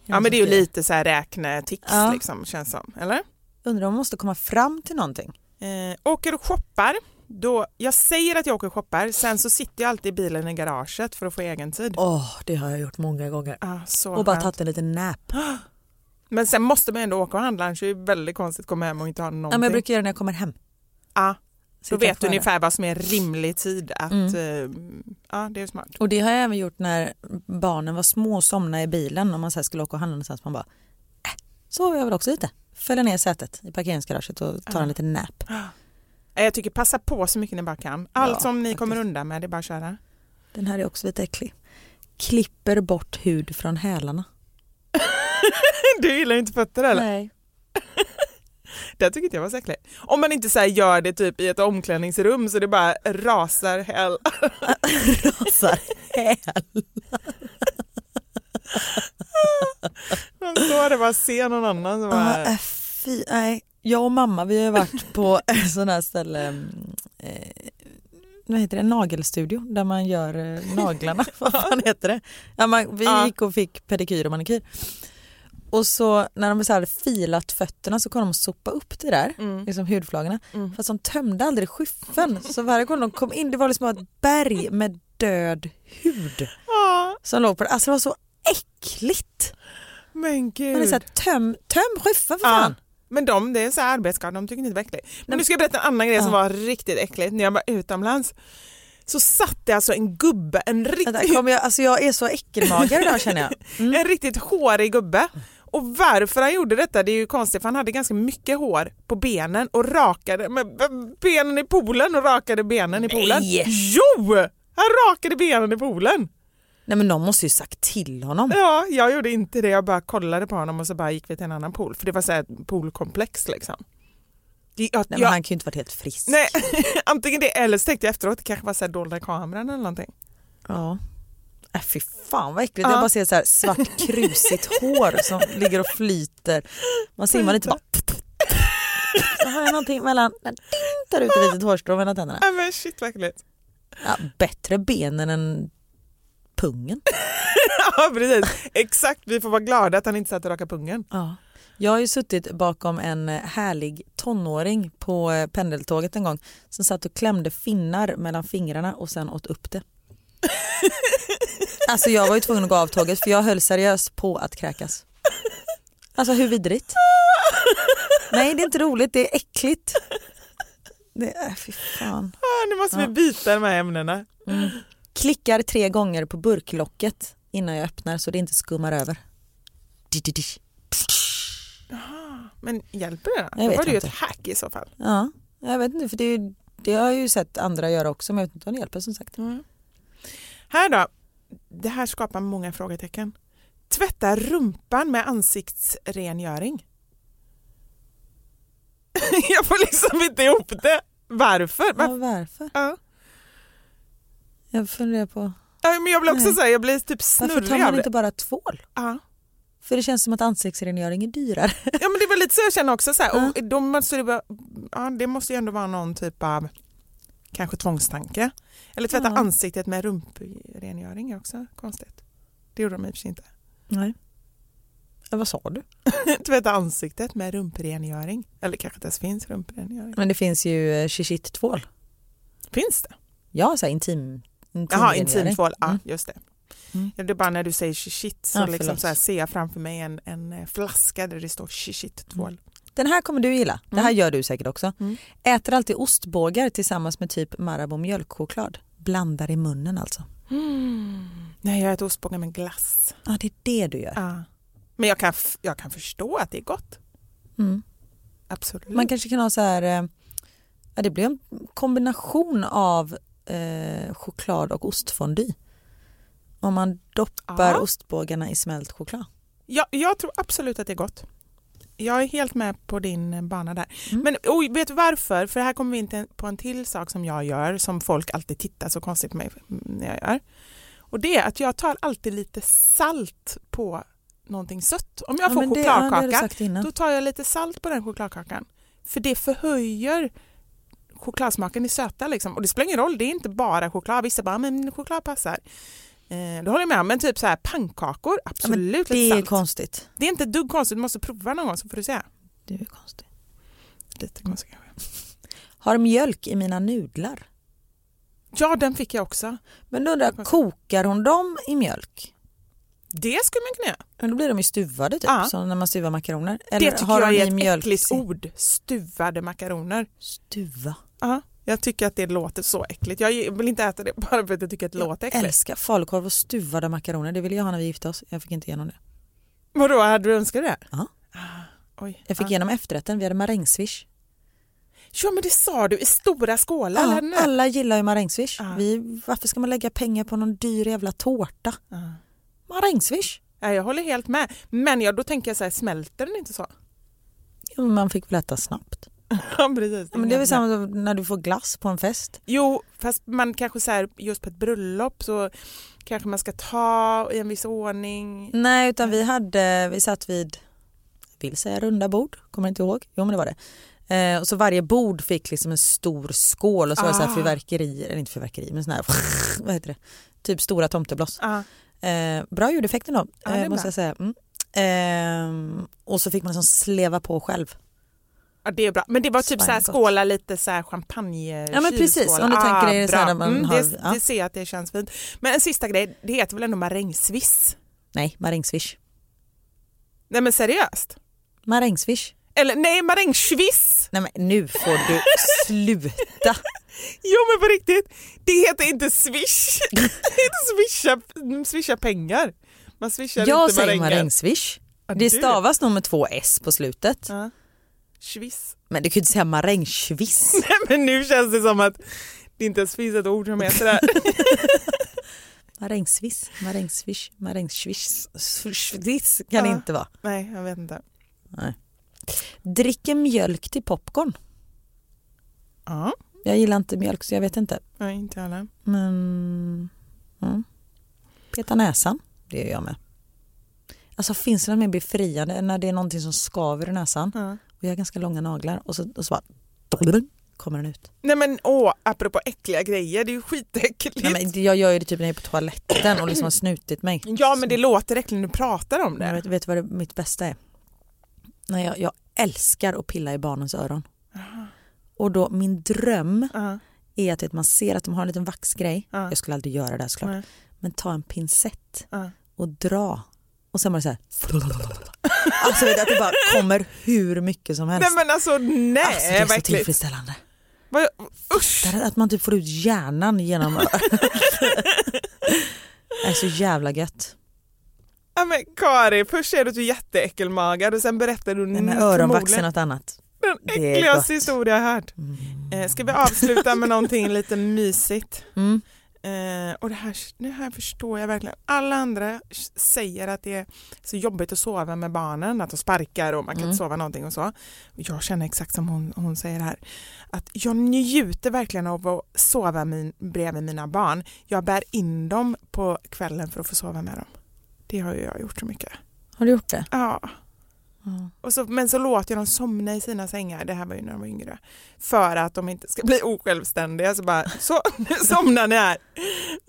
Ja men det är ju lite så här räknetics Ja. liksom känns som, eller? Undrar om man måste komma fram till någonting. Eh, åker och shoppar, då, jag säger att jag åker och shoppar, sen så sitter jag alltid i bilen i garaget för att få egen tid. Åh, det har jag gjort många gånger. Ah, Och bara skönt. tagit en liten nap. <gasps> Men sen måste man ändå åka och handla, annars är det väldigt konstigt att komma hem och inte ha någonting. Ja, men jag brukar göra det när jag kommer hem. Ja, då vet du ungefär vad som är rimlig tid att... Mm. Eh, ja, det är smart. Och det har jag även gjort när barnen var små och somnade i bilen och man så skulle åka och handla någonstans. Man bara, äh, sover jag väl också lite. Fäller ner sätet i parkeringsgaraget och tar en liten nap. Jag tycker passa på så mycket ni bara kan. Allt Ja, som ni faktiskt. kommer undan med, det är bara att köra. Den här är också lite äcklig. Klipper bort hud från hälarna. <laughs> Du gillar inte fötter eller? Nej. <laughs> Det tycker inte jag var så äckligt. Om man inte så gör det typ i ett omklädningsrum så det bara rasar hell. <laughs> Rasar häl. Man står där och bara ser någon annan som bara... äh, fy, nej. Jag och mamma vi har varit på en sån här ställe, mm, eh, vad heter det, nagelstudio där man gör eh, naglarna. vad fan heter det? Ja, man, vi gick och fick pedikyr och manikyr. Och så när de så hade filat fötterna så kom de och sopa upp det där, Mm. liksom hudflagorna. Mm. Fast de tömde aldrig skyffen så varje gång de kom in det var liksom ett berg med död hud som låg på det. Alltså det var så äckligt. men gud. Man är så här, töm, töm skyffen för fan. Men de, det är så här arbetsskador, de tycker inte det var äckligt. Men nu ska jag berätta en annan grej som Ja. var riktigt äckligt. När jag var utomlands så satt det alltså en gubbe, en riktigt, jag, alltså jag är så äckelmagare idag känner jag. <laughs> Mm. en riktigt hårig gubbe. Och varför han gjorde detta det är ju konstigt för han hade ganska mycket hår på benen och rakade med benen i poolen och rakade benen i poolen. Nej. Jo! Han rakade benen i poolen. Nej men någon måste ju sagt till honom. Ja, jag gjorde inte det. Jag bara kollade på honom och så bara gick vi till en annan pool. För det var så här poolkomplex liksom. Det- Jag, Nej, men jag, han kan ju inte varit helt frisk. nej, <laughs> antingen det eller så tänkte jag efteråt det kanske var så här dolda kameran eller någonting. Ja. Äh, fy fan vad äckligt. Ja. Jag bara ser så här svart krusigt hår som ligger och flyter. Man simmar lite bara... Så har jag någonting mellan... Tar ut ett litet hårstrå mellan tänderna. Nej men shit vad äckligt. Ja, bättre benen än pungen. <laughs> Ja precis, exakt. Vi får vara glada att han inte satt och rakade pungen. Ja. Jag har ju suttit bakom en härlig tonåring på pendeltåget en gång som satt och klämde finnar mellan fingrarna och sen åt upp det. Alltså jag var ju tvungen att gå av tåget för jag höll seriöst på att kräkas. Alltså hur vidrigt? Nej det är inte roligt, det är äckligt. Det är, fy fan. Ah, nu måste vi Ja. byta de här ämnena. Klickar tre gånger på burklocket innan jag öppnar så det inte skummar över. Di. Men hjälper det? Jag Då var det ju ett hack i så fall. Ja, jag vet inte för det, det har jag ju sett andra göra också men jag vet inte om det hjälper som sagt. Här då, det här skapar många frågetecken. Tvätta rumpan med ansiktsrengöring. <laughs> jag får liksom inte ihop det. Varför? Ja, Varför? varför? Ja. Jag funderar på Ja, men jag blir också säga, jag blir typ varför snurrig tar av man inte bara tvål? Ja. För det känns som att ansiktsrengöring är dyrare. ja men det var lite så jag känner också. Så här. Ja. Och då måste det, ja, det måste ju ändå vara någon typ av kanske tvångstanke. Eller tvätta Ja. ansiktet med rumprengöring är också konstigt. Det gjorde de i och för sig inte. Nej. Ja, vad sa du? <laughs> tvätta ansiktet med rumprengöring. Eller kanske inte ens finns rumprengöring. Men det finns ju eh, shishit-tvål. Finns det? Ja, så här intim, Jaha, intimrengöring. intimtvål. Ja, Mm. just det. Mm. Ja, det är bara när du säger shit så, Ja, liksom så här ser jag framför mig en, en eh, flaska där det står shit tvål. Den här kommer du gilla. Det här Mm. gör du säkert också. Mm. Äter alltid ostbågar tillsammans med typ Marabou mjölkchoklad. Blandar i munnen alltså. Nej, jag äter ostbågar med glass. Ja, det är det du gör. Ja. Men jag kan, jag kan förstå att det är gott. Mm. Absolut. Man kanske kan ha så här, eh, ja, det blir en kombination av eh, choklad och ostfondy. Om man doppar Ja. ostbågarna i smält choklad. Jag, jag tror absolut att det är gott. Jag är helt med på din eh, bana där. Mm. Men oj, vet du varför? För här kommer vi in på en till sak som jag gör som folk alltid tittar så konstigt på mig när jag gör. Och det är att jag tar alltid lite salt på någonting sött. Om jag Ja, får ja, chokladkaka innan. då tar jag lite salt på den chokladkakan. För det förhöjer chokladsmaken i söta liksom. Och det spelar ingen roll, det är inte bara choklad. Vissa bara, men choklad passar. Eh, det håller jag med om. Men typ så här pannkakor, Ja, absolut det lite är salt. konstigt. Det är inte ett dugg konstigt, du måste prova någon gång så får du se. Det är konstigt. Lite konstigt kanske. Har mjölk i mina nudlar. Ja, den fick jag också. Men då undrar kokar hon dem i mjölk? Det skulle man kunna göra. Men då blir de ju stuvade typ, Ja. som när man stuvar makaroner. det Eller tycker har jag är ett mjölk äckligt ord. Stuvade makaroner. Stuva. Ja, jag tycker att det låter så äckligt. Jag vill inte äta det <laughs> bara för att jag tycker att det låter Jag äckligt. älskar falukorv och stuvade makaroner. Det ville jag ha när vi gifte oss. Jag fick inte igenom det. Vadå, hade du önskat det? Ja. Ah, Oj. Jag fick ja. igenom efterrätten. Vi hade marängsviss. Ja men det sa du i stora skålar. Ja, eller? Alla gillar ju marängsviss. Ja. Vi, varför ska man lägga pengar på någon dyr jävla tårta? Ja. Marängsviss. Ja, jag håller helt med. Men jag, då tänker jag så här, smälter den inte så? Ja, men man fick väl äta snabbt. <laughs> Ja precis. Men det är väl samma som när du får glass på en fest. Jo, fast man kanske så här, just på ett bröllop så kanske man ska ta i en viss ordning. Nej, utan vi hade, vi satt vid, vill säga runda bord, kommer inte ihåg. Jo men det var det. Eh, och så varje bord fick liksom en stor skål och så var det så här Ah. fyrverkerier, eller inte fyrverkerier men sån här, <laughs> vad heter det, typ stora tomtebloss. Ja. Eh, bra ljudeffekter då, Ja, eh, måste jag säga. Mm. Eh, och så fick man liksom sleva på själv. Ja, det är bra. Men det var typ så här, skåla lite så här champagne Ja, men precis. Om du tänker dig så här när man mm, har- det, ja. det ser jag att det känns fint. Men en sista grej, det heter väl ändå marängsviss? Nej, marängsviss. Nej men seriöst? Marängsviss. Eller nej, marängsviss! Nej men nu får du sluta. <laughs> Jo men på riktigt, det heter inte swish. <laughs> Det heter swisha, swisha pengar. Man swishar Jag inte säger maränger. marängsviss. Ja, Det du. stavas nog med två s på slutet. Ja. Swiss. Men du kan ju inte säga marängsviss. <laughs> Nej men nu känns det som att det inte ens finns ett ord som heter det. <laughs> Marängsviss, marängsviss, marängsviss sviss kan det Ja. inte vara. Nej jag vet inte. Dricker mjölk till popcorn. Ja, Jag gillar inte mjölk så jag vet inte. nej inte jag heller. Men... Mm. Peta näsan, det gör jag med. Alltså finns det något mer befriande när det är någonting som skaver i näsan Ja. Och jag har ganska långa naglar och så, och så bara kommer den ut. Nej men åh, apropå äckliga grejer, det är ju skitäckligt. Nej, men jag gör ju det typ när jag är på toaletten och liksom har snutit mig. <clears throat> Ja men det låter äckligt när du pratar om det. vet, vet du vad det, mitt bästa är? När jag, jag älskar att pilla i barnens öron. Och då min dröm Ja. är att vet, man ser att de har en liten vaxgrej. Ja. Jag skulle aldrig göra det här såklart. Nej. Men ta en pincett och dra. Och sen var det så här. Alltså vet, du, att det bara kommer hur mycket som helst. Nej men alltså nej alltså, det är så tillfredsställande. Vad- Usch! Att man typ får ut hjärnan genom <laughs> Det är så jävla gött. Ja, men Kari, först säger du du är jätteäckelmagad och sen berättar du Nej, men öronvax är något annat. den är äckligaste historia jag hört. Eh, ska vi avsluta med någonting lite mysigt? Mm. Eh, och det här, det här förstår jag verkligen. Alla andra säger att det är så jobbigt att sova med barnen, att de sparkar och man kan Mm. inte sova någonting och så. Jag känner exakt som hon, hon säger här, att jag njuter verkligen av att sova min, bredvid mina barn. Jag bär in dem på kvällen för att få sova med dem. Det har ju jag gjort så mycket. Har du gjort det? Ja. Ja. Och så, men så låter jag dem somna i sina sängar, det här var ju när de var yngre, för att de inte ska bli osjälvständiga. Så bara, så, nu somnar ni här.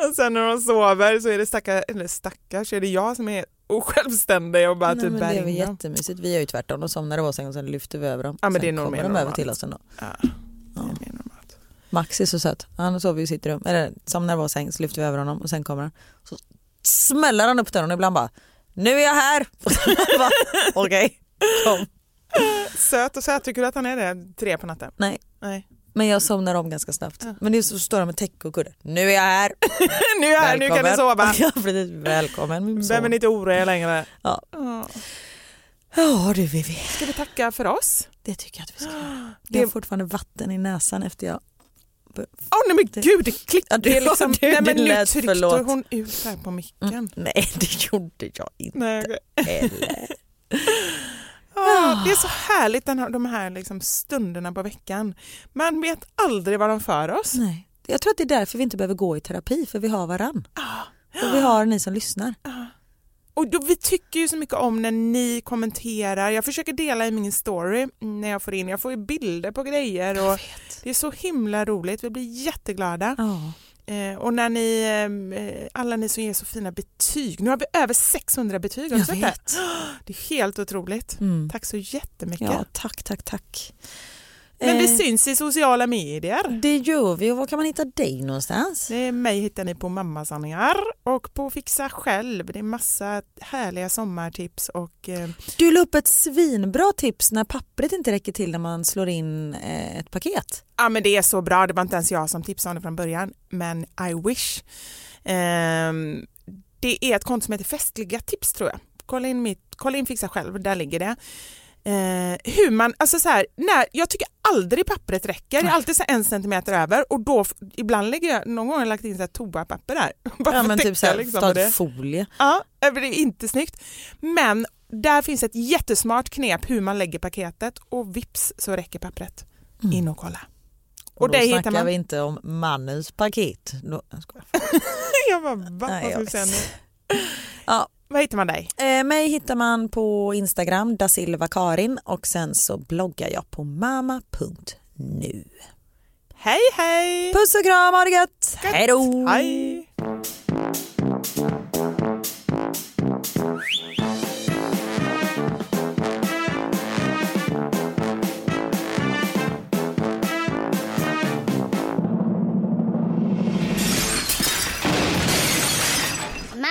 Och sen när de sover så är det stackar, eller stackars, är det jag som är osjälvständig och bara Nej, typ bär det är väl jättemysigt. Vi gör ju tvärtom. De somnar i vår säng och sen lyfter vi över dem. Ja, men sen det är nog kommer mer de över till oss ändå. Ja, Ja. det är mer normalt. Max är så söt. Han sover i sitt rum. Eller somnar i vår säng så lyfter vi över honom och sen kommer han. Så smäller han upp dörren och ibland bara Nu är jag här! <laughs> Okej, kom. <laughs> Söt och söt, tycker du att han är det tre på natten? Nej. Nej. Men jag somnar om ganska snabbt. Ja. Men det så står han med täcke och kudde. Nu är jag här! <laughs> nu är jag här, nu kan ni sova. <laughs> Ja, precis. Välkommen min son. Behöver inte oroa er längre. Ja. Ja. Ja du Vivi, Ska vi tacka för oss? det tycker jag att vi ska göra. <gasps> Det- Jag har fortfarande vatten i näsan efter jag Åh nej men gud, det klippte Ja, det liksom. du, nej, men nu tryckte förlåt. hon ut här på micken. Nej det gjorde jag inte Nej. heller. Ah, det är så härligt den här, de här liksom stunderna på veckan. Man vet aldrig vad de för oss. Nej. Jag tror att det är därför vi inte behöver gå i terapi för vi har varann. Och vi har ni som lyssnar. Och då, vi tycker ju så mycket om när ni kommenterar. Jag försöker dela i min story när jag får in. Jag får ju bilder på grejer och det är så himla roligt. Vi blir jätteglada. Ja. Eh, och när ni, eh, alla ni som ger så fina betyg. Nu har vi över 600 betyg. Jag sett det? vet. <gasps> Det är helt otroligt. Mm. Tack så jättemycket. ja, tack, tack, tack. Men vi Eh, syns i sociala medier. Det gör vi och var kan man hitta dig någonstans? Det är mig hittar ni på Mammasanningar och på Fixa själv. Det är massa härliga sommartips och eh, Du la upp ett svinbra tips när pappret inte räcker till när man slår in eh, ett paket. ja, men det är så bra. Det var inte ens jag som tipsade om det från början, men I wish. Ehm, det är ett konto som heter Festliga tips tror jag. Kolla in, mitt, kolla in Fixa själv, där ligger det. Eh, hur man, alltså så här, när, jag tycker aldrig pappret räcker, det är alltid så här en centimeter över och då, ibland lägger jag, någon gång har jag lagt in så här toapapper där. <laughs> Ja men typ täcka såhär, liksom det. folie. Ja, det är inte snyggt. Men där finns ett jättesmart knep hur man lägger paketet och vips så räcker pappret. In och kolla. Och, Och, det då hittar snackar man. vi inte om mannens paket. Då, jag. <laughs> Jag bara, va? Nej, Vad ska jag vi säga nu? Ja. Vad hittar man dig? Eh, mig hittar man på Instagram, da Silva Karin och sen så bloggar jag på mama.nu. Hej hej! Puss och kram, ha det gött! Hej då!